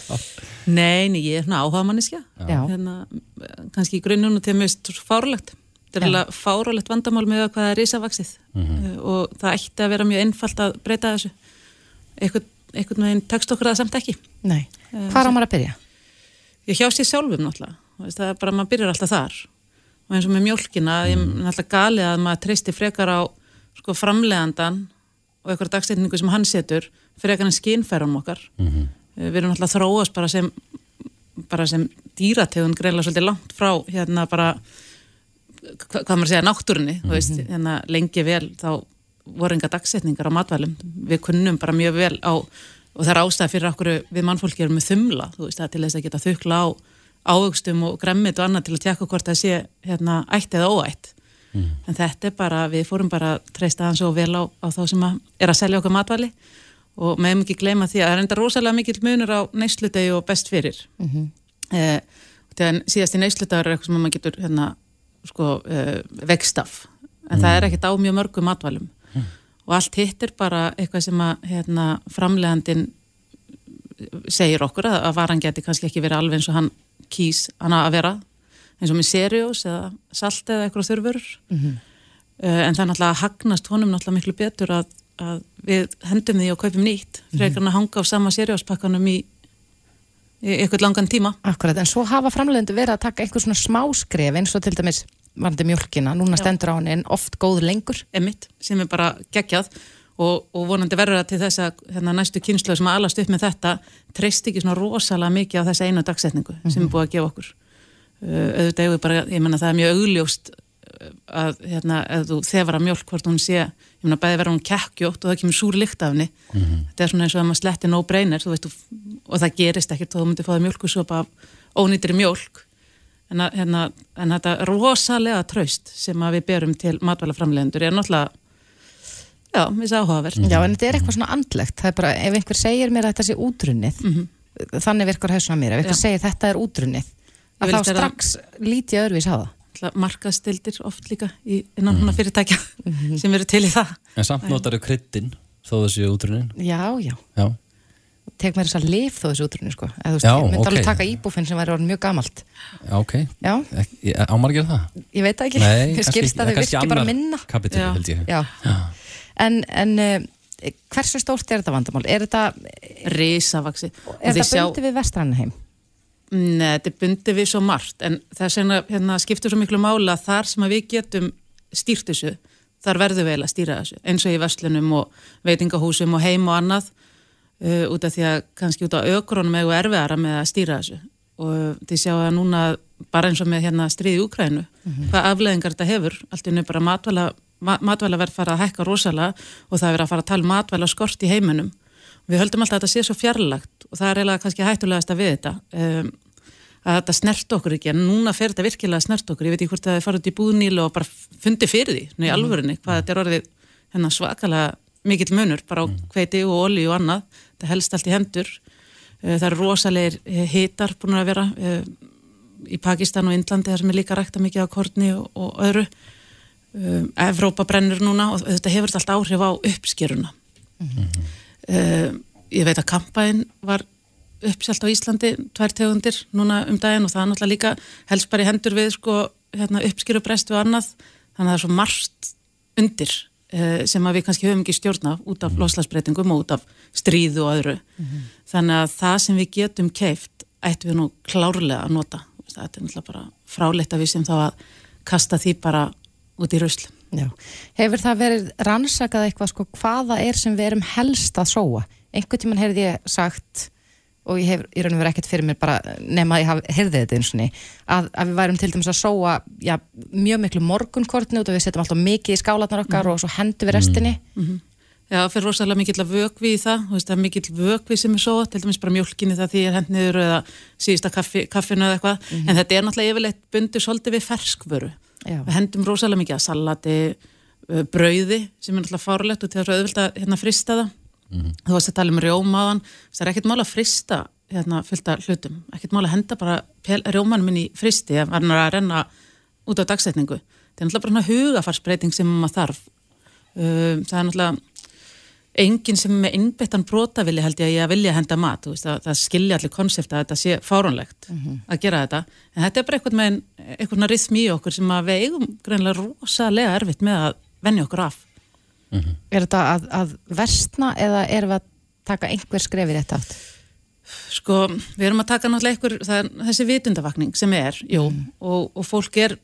Nei, nei, ég er svona áhugamanniska. Já. Hérna, eh, kannski í grunnunum til mér fárulegt. Þetta er Já. alveg fárulegt vandamál með að hvað það er risavaksið mm og það ætti að vera mjög einfalt að breyta þessu. Einhvern, einhvern veginn tekst okkur það samt ekki. Nei, hvað á maður að byrja? Ég hjá sér sjálfum náttúrulega. Veist, það er bara, maður byrjar alltaf þar. Og eins og með mjólkina, ég er náttúrulega galið að maður treysti frekar á sko, framlegandan og einhverja dagsetningu sem hann setur frekar en skynferðum okkar. Mhm. Við erum náttúrulega þróast bara sem, bara sem dýrategund greinlega svolítið langt frá hérna bara hva, hvað maður segja, náttúrunni þú veist, hérna lengi vel þá voru enga dagsetningar á matvælum við kunnum bara mjög vel á og það er ástæða fyrir okkur við mannfólki erum með þumla, þú veist, það er til þess að geta þukla á ávöxtum og gremmit og annað til að tjekka hvort það sé hérna ætt eða óætt. En þetta er bara, við fórum bara treysta hann svo vel á, á þá sem að er að selja okkur matvæli. Og meðum ekki gleyma því að það er enda rosalega mikill munur á neysludegi og best fyrir. Mm -hmm. eh, þegar síðast í neysludagur er eitthvað sem maður getur hérna, sko, eh, vekstaf en það er ekkert á mjög mörgum matvælum og allt hitt er bara eitthvað sem að hérna, framlegandin segir okkur að, að varan geti kannski ekki verið alveg eins og hann kýs hana að vera eins og með seriós eða salt eða eitthvað þurfurur mm en það er náttúrulega hagnast honum náttúrulega miklu betur að, að við hendum því og kaupum nýtt frekar en að hanga á sama serióspakkanum í, eitthvað langan tíma. Akkurat, en svo hafa framleiðendur verið að taka einhver svona smáskref eins og til dæmis varandi mjölkina, núna Já. stendur á henni en oft góð lengur. emitt sem er bara geggjað og, og vonandi verður það til þess að hérna, næstu kynslu sem að alast upp með þetta treyst ekki svona rosalega mikið á þessa einu dagsetningu sem er búið að gefa okkur. Uh, auðvitað við bara, ég menna það er mjög augljóst uh, að hérna, ef þú þefar að mjólk hvort hún sé, ég menna bæði verður hún kekkjótt og það kemur súr lykt af henni. Þetta er svona eins og að maður sletti no veist, þú, og það gerist ekkert þó þú myndir fáða mjólkusopa af ónýttir mjólk en, að, hérna, en þetta rosalega traust sem að við berum til matvælaframlegendur er náttúrulega já, séum áhugavert Já, en þetta er eitthvað svona andlegt. Það er bara, ef einhver segir mér að þetta sé útrunnið, þannig virkar hausuna mér. Ef einhver Já. segir þetta er útrunnið, að þá strax lít ég öðruvís á það. markaðstildir oft líka í, innan mm. fyrirtækja sem eru til í það En samt notar þau kryddin þó þessi útrunin Já, já. Já, Tek mér þess að lif þó þessu útrunnið, sko. Eða, þú veist, Já, ég myndi ok. alveg taka íbúfinn sem væri orðin mjög gamalt. já ok Já, Ek- ég- Á maður að gera það? ég veit ekki. Kannski- skilst að þau virki bara minna. Kapitel Já. held ég Já. En, en uh, hversu stórt er þetta vandamál? Er þetta, risavaksi er þetta bundið við vestrannaheim? Nei, þetta er bundið við svo margt en það sem hérna, skiptir svo miklu mála að þar sem við getum stýrt þessu þar verðum við eiginlega að stýra þessu eins og í verslunum og veitingahúsum og heim og annað uh, út af því að kannski út á ökronum eða erfiðara með að stýra þessu. Og þið sjáu að núna bara eins og með hérna stríði Úkrænu hvað afleðingar þetta hefur. Allt innu bara matvæla, ma matvæla verð fara að hækka rosalega og það er verið að fara að tala um matvæla skort í heiminum. Við höldum alltaf að þetta sé svo fjarlagt og það er eiginlega kannski hættulegast að við þetta um, að þetta snert okkur ekki. En núna fer þetta virkilega snert okkur. Ég veit ekki hvort það er farið út í búðnílu og bara fundi fyrir því, nú í alvörinni hvað þetta er orðið hérna, svakalega mikill munur bara á hveiti og olí og annað það helst allt í hendur. Eh, það eru rosalegir eh, hitar búin að vera eh, í Pakistan og Indlandi þar sem er líka rækta mikið á korni og, og öðru. Evrópa brennur núna og þetta hefur allt áhrif á uppskeruna. Um, ég veit að kampaðin var uppselt á Íslandi tvær tegundir núna um daginn og það er náttúrulega líka helst bara í hendur við sko, hérna, uppskerubrest og annað. Þannig að það er svo margt undir sem að við kannski höfum ekki stjórna út af loslagsbreytingum og út af stríðu og öðru. Þannig að það sem við getum keift ættum við nú klárlega að nota. Þetta er náttúrulega bara fráleitt að við sem þá að kasta því bara út í rusl. Já. Hefur það verið rannsakað eitthvað sko hvaða er sem við erum helst að sóa? Einhvern tímann heyrði ég sagt og ég hef í raun og verið ekkert fyrir mér bara nema að ég haf, heyrði þetta eins og ný að, að við værum til dæmis að sóa já, mjög miklu morgunkortni út og við setjum alltaf mikið í skálatnar okkar og svo hendum við restinni. Já, það fyrir rosalega mikill að vökvi í það, veist, það er mikill vökvi sem er svo, til dæmis bara mjólkinni það því er hend niður eða síðasta kaffi, kaffinu eða eitthvað, en þetta er náttúrulega yfirleitt bundur svolítið við ferskvöru. Já. Við hendum rosalega mikið að salati, uh, brauði, sem er náttúrulega fárlegt og til að auðvitað að hérna, frista það. Þú varst að tala um rjómaðan, það er ekkert mál að frista hérna, fullt af hlutum, ekkert mál að henda bara pel- rjómanum inn í fristi ef hann er að renna út á dagsetningu. Það er náttúrulega bara svona hugafarsbreyting sem maður þarf. Um, það er náttúrulega enginn sem með innbyttan brotavili held ég að vilja henda mat. Veist, það, það skilja allir konsept að þetta sé fáránlegt að gera þetta. En þetta er bara eitthvað með svona rithmi í okkur sem að við eigum greinlega rosalega erfitt með að venja okkur af Er þetta að, að versna eða erum við að taka einhver skref í þetta átt? sko, við erum að taka náttúrulega einhver það er þessi vitundavakning sem er jú, og, og fólk er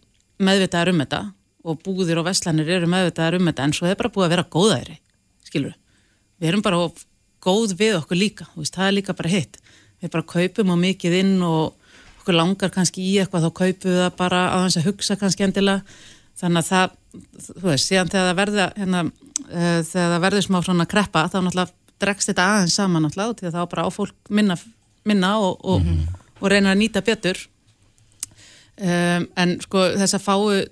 meðvitaðar um þetta og búðir og veslanir eru meðvitaðar um þetta en svo er bara búið að vera góðæri skilur við erum bara góð við okkur líka veist, það er líka bara hitt. Við bara kaupum á mikið inn og okkur langar kannski í eitthvað þá kaupum við það bara á þess að hugsa kannski endilega. Þannig að það, þú veist, síðan þegar það verða hérna, uh, þegar það verður smá svona kreppa þá náttúrulega dregst þetta aðeins saman náttúrulega því að þá bara á fólk minna, minna og, og, og reyna að nýta betur. Um, en sko þess að fáu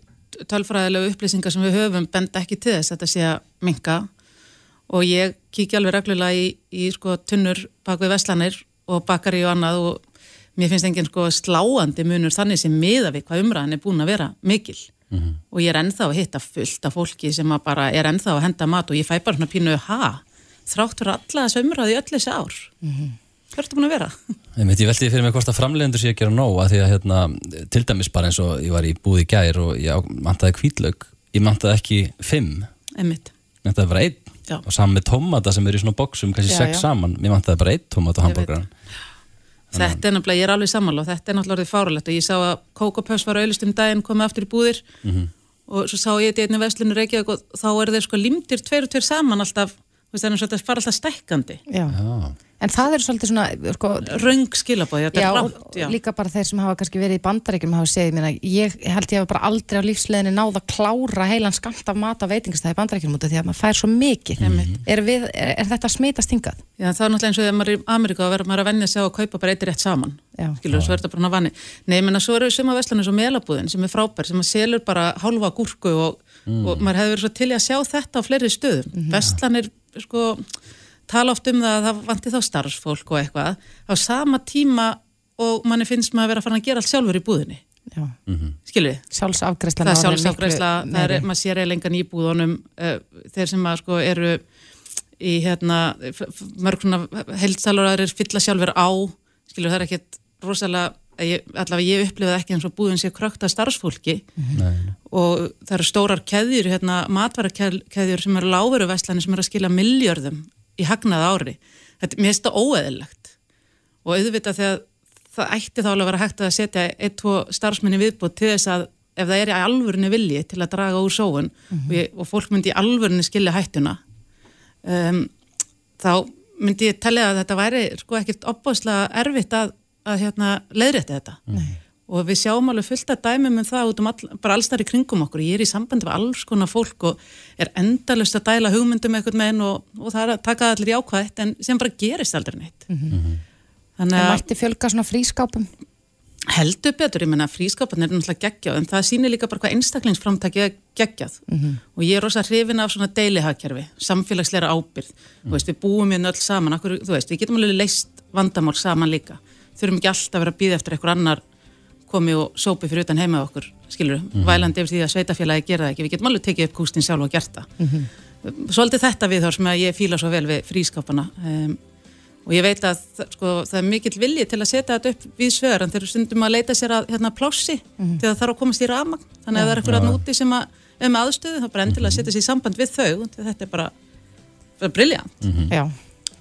tölfræðilegu upplýsingar sem við höfum benda ekki til þess að þetta sé að minka og ég kíkja alveg reglulega í, í sko tunnur bak við veslanir og bakari og annað og mér finnst engin sko sláandi munur þannig sem miða við hvað umræðan er búin að vera mikil og ég er ennþá að hitta fullt af fólki sem að bara er ennþá að henda mat og ég fæ bara svona pínu ha, þrátt fyrir alla þessu umræði öll þessi ár hvað ertu búin að vera? Ég ég veldi fyrir mig hvort að framleiðendur sé að gera nóg að því að hérna, til dæmis bara eins og ég var í búði gær og ég mantaði hvítlaug ég mantaði ekki fimm Einmitt. mantaði bara einn og saman með tómata sem eru í svona boxum kannski Já, sex já. saman, ég mantaði bara einn tómat og Ég veit. hambúrgaran Þetta er nefnilega, ég er alveg sammála og þetta er náttúrulega orðið fáralegt og ég sá að Coco Puffs var auðlust um daginn komið aftur í búðir og svo sá ég þetta í einni verslunni Reykjavík og þá er þeir sko limtir tveir og tveir saman alltaf það er og þetta fara alltaf stækkandi. Já. En það er svolítið svona sko, röng skilabóði, þetta já, er og rátt já. líka bara þeir sem hafa kannski verið í bandaríkjum hafa segið mér að ég held ég hafa bara aldrei á lífsleginni náð að klára heilan skamt af mat á veitingastæði í bandaríkjum út af því að maður fær svo mikið. Er, við, er, er þetta að smitast hingað? Já, það er náttúrulega eins og þegar maður er í Ameríku að vera maður að venja sig á að kaupa bara eitt rétt saman. Já. skilur, svo er þetta bara hann að vanni Nei, menna, svo eru suma veslanir að maður að sko tala oft um það að það vanti þá starfsfólk og eitthvað. Á sama tíma og manni finnst maður að vera að fara að gera allt sjálfur í búðinni. Já. skilur við? Sjálfsafgreislan það er miklu það er, maður sér eiginlega engan í búðunum uh, þeir sem að sko eru í hérna mörg svona heldsalur aðrir fylla sjálfur á. Skilur það er ekkert rosalega ég, allavega ég upplifið ekki eins og búðin sé krökt af starfsfólki. Og það eru stórar keðjur hérna, matværakeðjur sem eru láveru vestlani sem eru að skila miljörðum í hagnað ári. Þetta finnst það óeðilegt og auðvitað þegar það ætti þá alveg að vera hægt að setja eitt, tvo starfsmenni viðbútt til þess að ef það er í alvörinu vilji til að draga úr sóun og, ég, og fólk myndi í alvörinu skilja hættuna um, þá myndi ég tellja að þetta væri sko ekkert opbáslega erfitt að, að hérna, leiðrétti þetta. Nei. og við sjáum alveg fullt að dæmum um það út um all, bara alls þar í kringum okkur. Ég er í sambandi við alls konar fólk og er endalust að dæla hugmyndum eitthvað með og, og það er að taka allir jákvætt en sem bara gerist aldrei neitt. En þannig að mætti fjölga svona frískápum? heldur betur, ég menna frískapan er náttúrulega geggjað en það sýnir líka bara hvað einstaklingsframtæki er geggjað. Og ég er rosa hrifin af svona deilihagkerfi, samfélagsleira ábyrð þú veist, við búum hérna öll saman okkur, þú veist, við getum alveg leist vandamál saman líka, þurfum ekki alltaf að vera að býða eftir einhver annar komi og sópi fyrir utan heima okkur, skilur við vælandi yfir því að sveitafélagi gera það ekki, við getum alveg tekið upp kústin sjálf og gert það. Svolítið þetta við þar sem að ég fíla svo vel við frískapana um, og ég veit að sko, það er mikill vilji til að setja þetta upp við svör en þeir eru stundum að leita sér að hérna, plássi Mhm. þegar það þarf að komast í ramagn þannig að það er eitthvað að núti sem að um aðstöðu þá bara endilega að setja sér í samband við þau þetta er bara, bara briljant Já,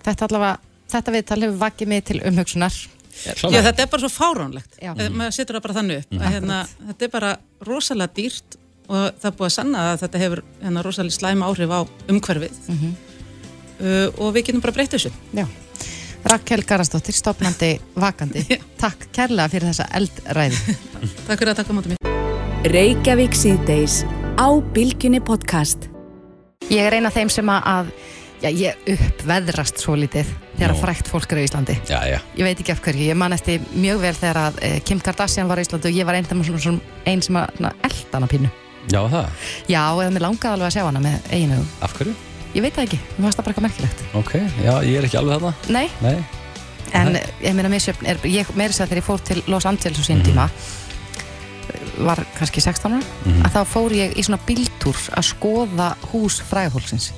þetta allavega þetta viðtal hefur vakið mig til umhugsunar Já, þetta er bara svo fáránlegt. Eh, maður setur það bara þannig upp að, hérna, þetta er bara rosalega dýrt og það er búið að sanna að þetta hefur hérna, rosalega slæma áhrif á umhverfið. Uh, og við getum bara breytt þessu. Já. Rakel Garastóttir, stopnandi vakandi. Takk kærlega fyrir þessa eldræði. Takk fyrir að taka mátum mér. Reykjavík síðdeis á Bilginni podcast. Ég er eina af þeim sem að, að já, ég uppveðrast svo lítið þegar Já. frækt fólk er á Íslandi Já, já. Ég veit ekki af hverju, ég man eftir mjög vel þegar að eh, Kim Kardashian var á Íslandi og ég var einn, svona, svona, einn sem að svona, elda hana pínu Já, það. Já, eða mér langaði alveg að sjá hana með eiginu Af hverju? Ég veit það ekki, mér fannst það bara eitthvað merkilegt Ok, já, ég er ekki alveg þarna. Nei, Nei. en eh, ég meina misjöfn er, ég meiri sér þegar ég fór til Los Angeles á sín tíma var kannski 16 ára Mhm. að þá fór ég í svona bíltúr að skoða hús fræðafólksins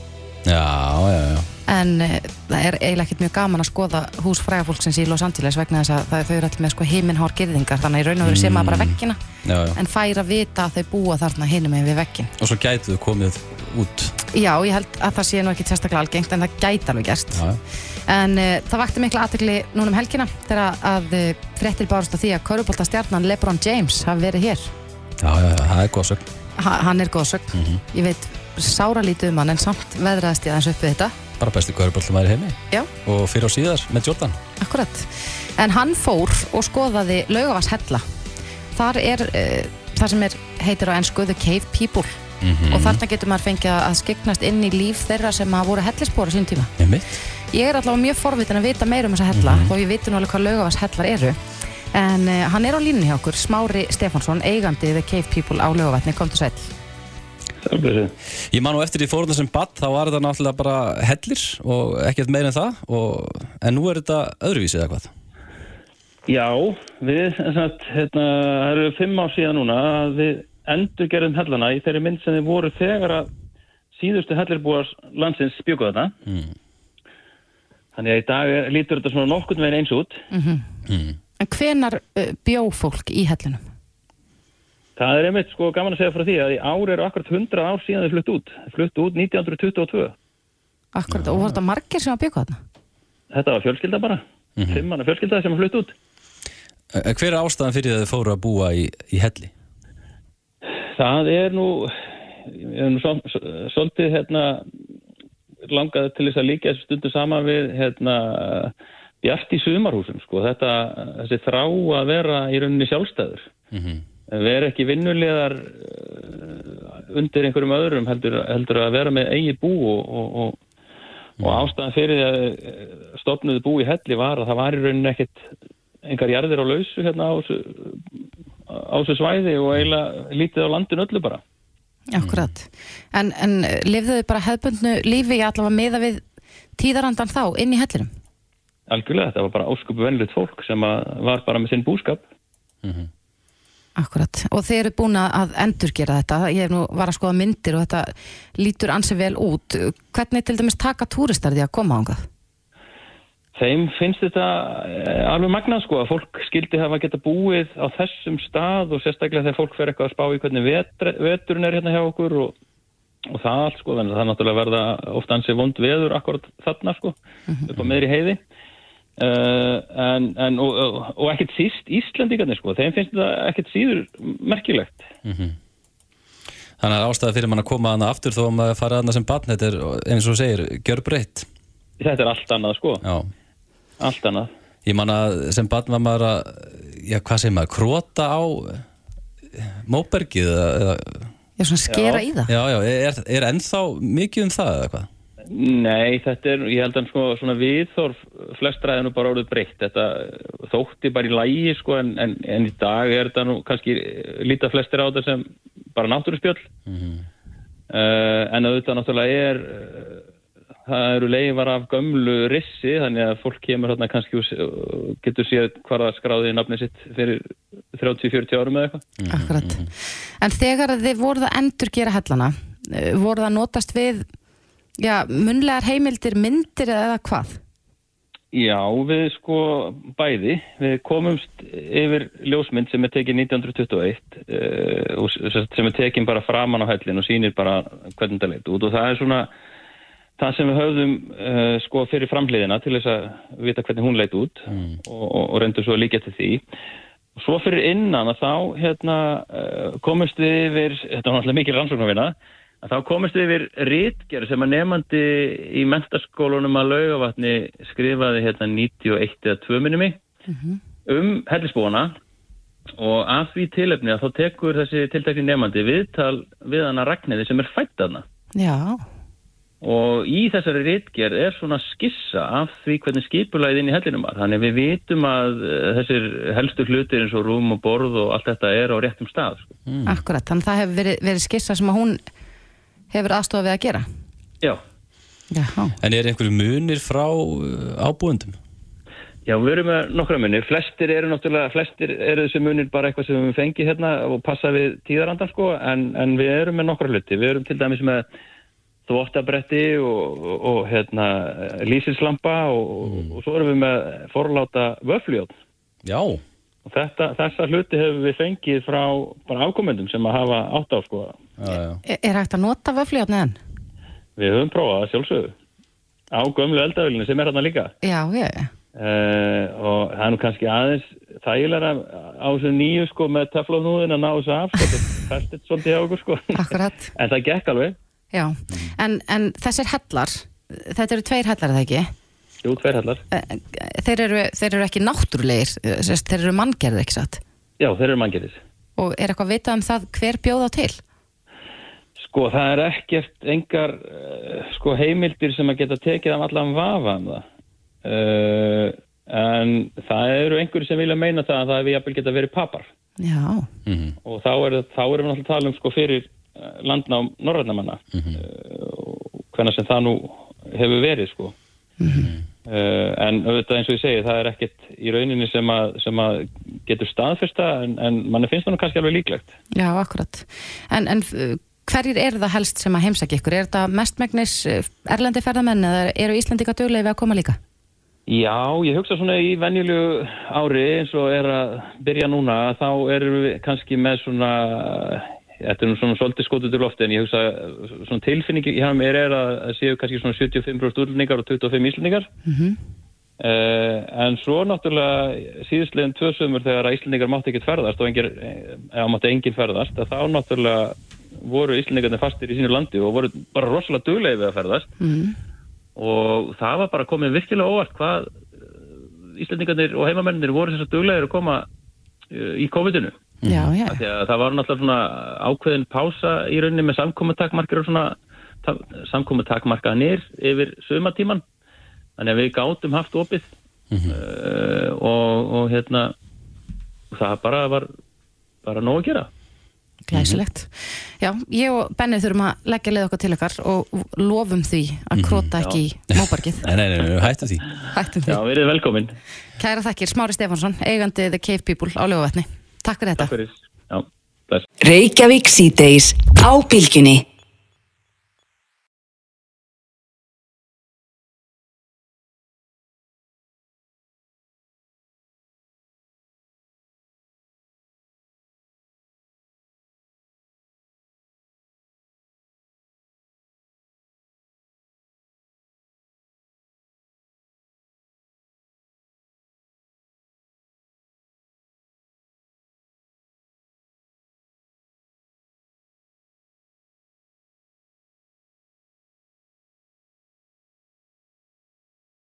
Já, já, já. En uh, það er eiginlega ekkert mjög gaman að skoða hús fræðafólksins í Los Angeles vegna þess að það, þau eru allir með sko heiminhár girðingar þannig að í raun og veru sé maður bara veggina Já, já. en fær að vita að þau búa þarna hinum með við veggin Og svo gætu þau komið út. Já, ég held að það sé nú ekki sérstaklega algengt en það gæti alveg gerst Já. En uh, það vakti mikla aðtekli núna um helgina þegar að uh, fréttir bárust af því að Körubolta stjarnan LeBron James hafi verið hér. Já, já, það er er góðsögn. Ég Bara besti kvöruböllum aðri heimi. Já. Og fyrir á síðar með Jordan. Akkurat. En hann fór og skoðaði laugavars hella. Þar er uh, það sem er, heitir á ennsku The Cave People Mm og þarna getur maður fengið að skiknast inn í líf þeirra sem hafa voru hellisbóra sín tíma. Ég mitt. Ég er allavega mjög forvitin að vita meira um þessa hella þó ég viti nú alveg hvað laugavars hellar eru en uh, hann er á línunni hjá okkur Smári Stefánsson, eigandi The Cave People á laugavatni, kom til sæl Ég man nú eftir því fórhundar sem badd, þá var þetta náttúrulega bara hellir og ekkert meira en það. Og, en nú er þetta öðruvísið eða hvað? Já, við, sem sagt, hérna, það eru fimm ár síðan núna að við endur gerðum hellana í þeirri mynd sem þið voru þegar að síðustu hellirbúar landsins bjökuð þarna. Mm. Þannig að í dag lítur þetta svona nokkurn veginn eins út. Mm. En hvenar uh, bjó fólk í hellunum? Það er einmitt sko gaman að segja frá því að í ár eru akkurat 100 ár síðan þið flutt út. Flutt út 1922. Akkurat, og voru þetta margir sem að bjöku þarna? Þetta var fjölskylda bara. Mm -hmm. Fimmana fjölskylda sem flutt út. Hver er ástæðan fyrir að þið fóru að búa í, í helli? Það er nú, ég er nú svol- svolítið hérna, langaði til þess að líka þessu stundu saman við hérna, bjart í sumarhúsum sko. þetta, þessi þrá að vera í rauninni sjálfstæður vera ekki vinnulegar undir einhverjum öðrum heldur, heldur að vera með eigi bú og, og, og, og ástæðan fyrir því að eh, stofnuðu bú í helli var að það var í rauninni ekkit engar jarðir á lausu hérna á þessu, á þessu svæði og eiginlega lítið á landinu öllu bara Akkurat. En, en lifðu þið bara hefðbundnu lífi í allavega meða við tíðarandan þá inn í hellinum? algjörlega, þetta var bara ásköpu venlut fólk sem að var bara með sinn búskap Akkurat. Og þið eru búin að endurgera þetta. Ég nú var að skoða myndir og þetta lítur ansi vel út. Hvernig til dæmis taka túristar því að koma ángað? Þeim finnst þetta eh, alveg magnað sko að fólk skildi hafa geta búið á þessum stað og sérstaklega þegar fólk fer eitthvað að spá í hvernig vetur, veturinn er hérna hjá okkur og, og það allt sko, þannig að það náttúrulega verða ofta ansi vond veður akkurat þarna sko, upp á meðri heiði. Uh, en, en, og, og, og ekkert síst Íslandíkarnir sko, þeim finnst þetta ekkert síður merkilegt. Þannig að ástæða fyrir mann að koma hana aftur þó að maður fara hana sem barn, þetta er eins og segir, gjör breytt. Þetta er allt annað sko, Já. allt annað. Ég man að sem barn var maður að, já hvað segir maður, króta á móbergið eða, eða Já, svona skera í það? já, já, er, er ennþá mikið um það eða hvað? Nei, þetta er, ég held að sko, svona viðþorf flestra er nú bara orðið breytt. Þetta þótti bara í lægi sko, en, en, en í dag er þetta nú kannski líta flestir á þetta sem bara náttúruspjöll. uh, en auðvitað náttúrulega er, uh, það eru leifar af gömlu rissi, þannig að fólk kemur hérna kannski og getur séð hvað það skráði nafnið sitt fyrir 30-40 árum eða eitthvað. Akkurat. En þegar þið voruð að endurgera hellana, eh, voruð að notast við já, munlegar heimildir, myndir eða hvað? Já, við sko bæði, við komumst yfir ljósmynd sem er tekin 1921 uh, sem er tekin bara framan á hællin og sýnir bara hvernig það leit út. Og það er svona það sem við höfðum uh, sko fyrir framhliðina til þess að vita hvernig hún leit út og, og, og reyndur svo líka til því. Svo fyrir innan að þá hérna uh, komumst við yfir, þetta var náttúrulega mikil rannsóknarvinna að þá komist við yfir rítgerð sem að nefandi í mentaskólunum að laugavatni skrifaði hérna 91 eða 2 minnumi um hellisbúana. Og að því tilefni að þá tekur þessi tiltekni nefandi viðtal við hana Ragnæði sem er fætt hana Já, og í þessari rítgerð er svona skissa af því hvernig skipulagið inn í hellinum var. Þannig við vitum að eh, þessir helstu hlutir eins og rúm og borð og allt þetta er á réttum stað sko. akkurat. Þannig að það hefur verið, verið skissa sem að hún hefur aðstofað við að gera. Já Já, En er einhverju munir frá uh, ábúendum? Já, við erum með nokkra munir. Flestir eru náttúrulega, flestir eru þessi munir bara eitthvað sem við fengið hérna og passa við tíðarandan sko, en, en við erum með nokkra hluti. Við erum til dæmis með þvottabretti og, og, og hérna, lýsilslampa og, og svo erum við með forláta vöfljóð. Já. Og þetta, þessa hluti hefur við fengið frá bara afkomendum sem að hafa átt á sko. Já, já. Er, er hægt að nota vöfljóðni enn? Við höfum prófað að sjálfsögðu á gömlu eldavölinu sem er hérna líka. Já, já, já. Uh, og það er nú kannski aðeins þægilega á þessu nýju sko með teflónúðin að ná þessu af sko, þetta festið svolítið hjá okkur sko Akkurat. en það gekk alveg, Já, en, en þessir hellar, þetta eru tveir hellar er það ekki? jú, tveir hallar Eh, Þeir eru, þeir eru ekki náttúrulegir, eh, sérst, þeir eru manngerðir ekki satt. já, þeir eru manngerðis Og er eitthvað vitað um það hver bjóð á til? Sko það er ekkert engar uh, sko heimildir sem að geta tekið af allan vafa um það. Uh, en það eru einhverju sem vilja meina það að það hefur jafnvel geta verið papar. Já, og þá, er, þá erum við náttúrulega að tala um sko fyrir uh, landnám norrænamanna mm og hvernig sem það nú hefur verið sko. Uh, en auðvitað eins og ég segi það er ekkert í rauninni sem að, sem að getur staðfesta en, en manni finnst það nú kannski alveg líklegt. Já, akkurat. En, en eh, hverjir eru það helst sem að heimsækja ykkur? Er þetta mestmægnis eh, erlendi ferðamenn eða eru Íslandika duglega við að koma líka? Já, ég hugsa svona í venjulegu ári eins og er að byrja núna þá erum við kannski með svona þetta er nú svona svolítið skotið til lofti en ég hugsa svona tilfinningi hjá mér er að séu kannski svona 75% útlendingar og 25 íslendingar Mm Uh, en svo náttúrulega síðustlegin tvö sömur þegar að Íslendingar mátti ekkert ferðast og engir, eða mátti enginn ferðast þá náttúrulega voru Íslendingarnir fastir í sínu landi og voru bara rosalega duglegi við að ferðast mm. og það var bara komið virkilega óvart hvað uh, Íslandingarnir og heimamennir voru þess að duglegir að koma uh, í COVID-inu. Já, já. Það var náttúrulega svona ákveðin pása í rauninni með samkomatakmarkir og svona samkomatakmarkanir yfir sumatíman. Þannig að við gátum haft opið uh, og, og hérna það bara var bara nóg að gera. Glæsilegt. Já, ég og Benni þurfum að leggja leið okkar til okkar og lofum því að króta ekki í móbarkið. Nei, nei, nei, nei, hættum því Hættum því. Já, verið velkomin. Kæra þakkir, Smári Stefánsson, eigandi The Cave People á Ljóðavatni. Takk fyrir þetta. Takk fyrir. Já, bless.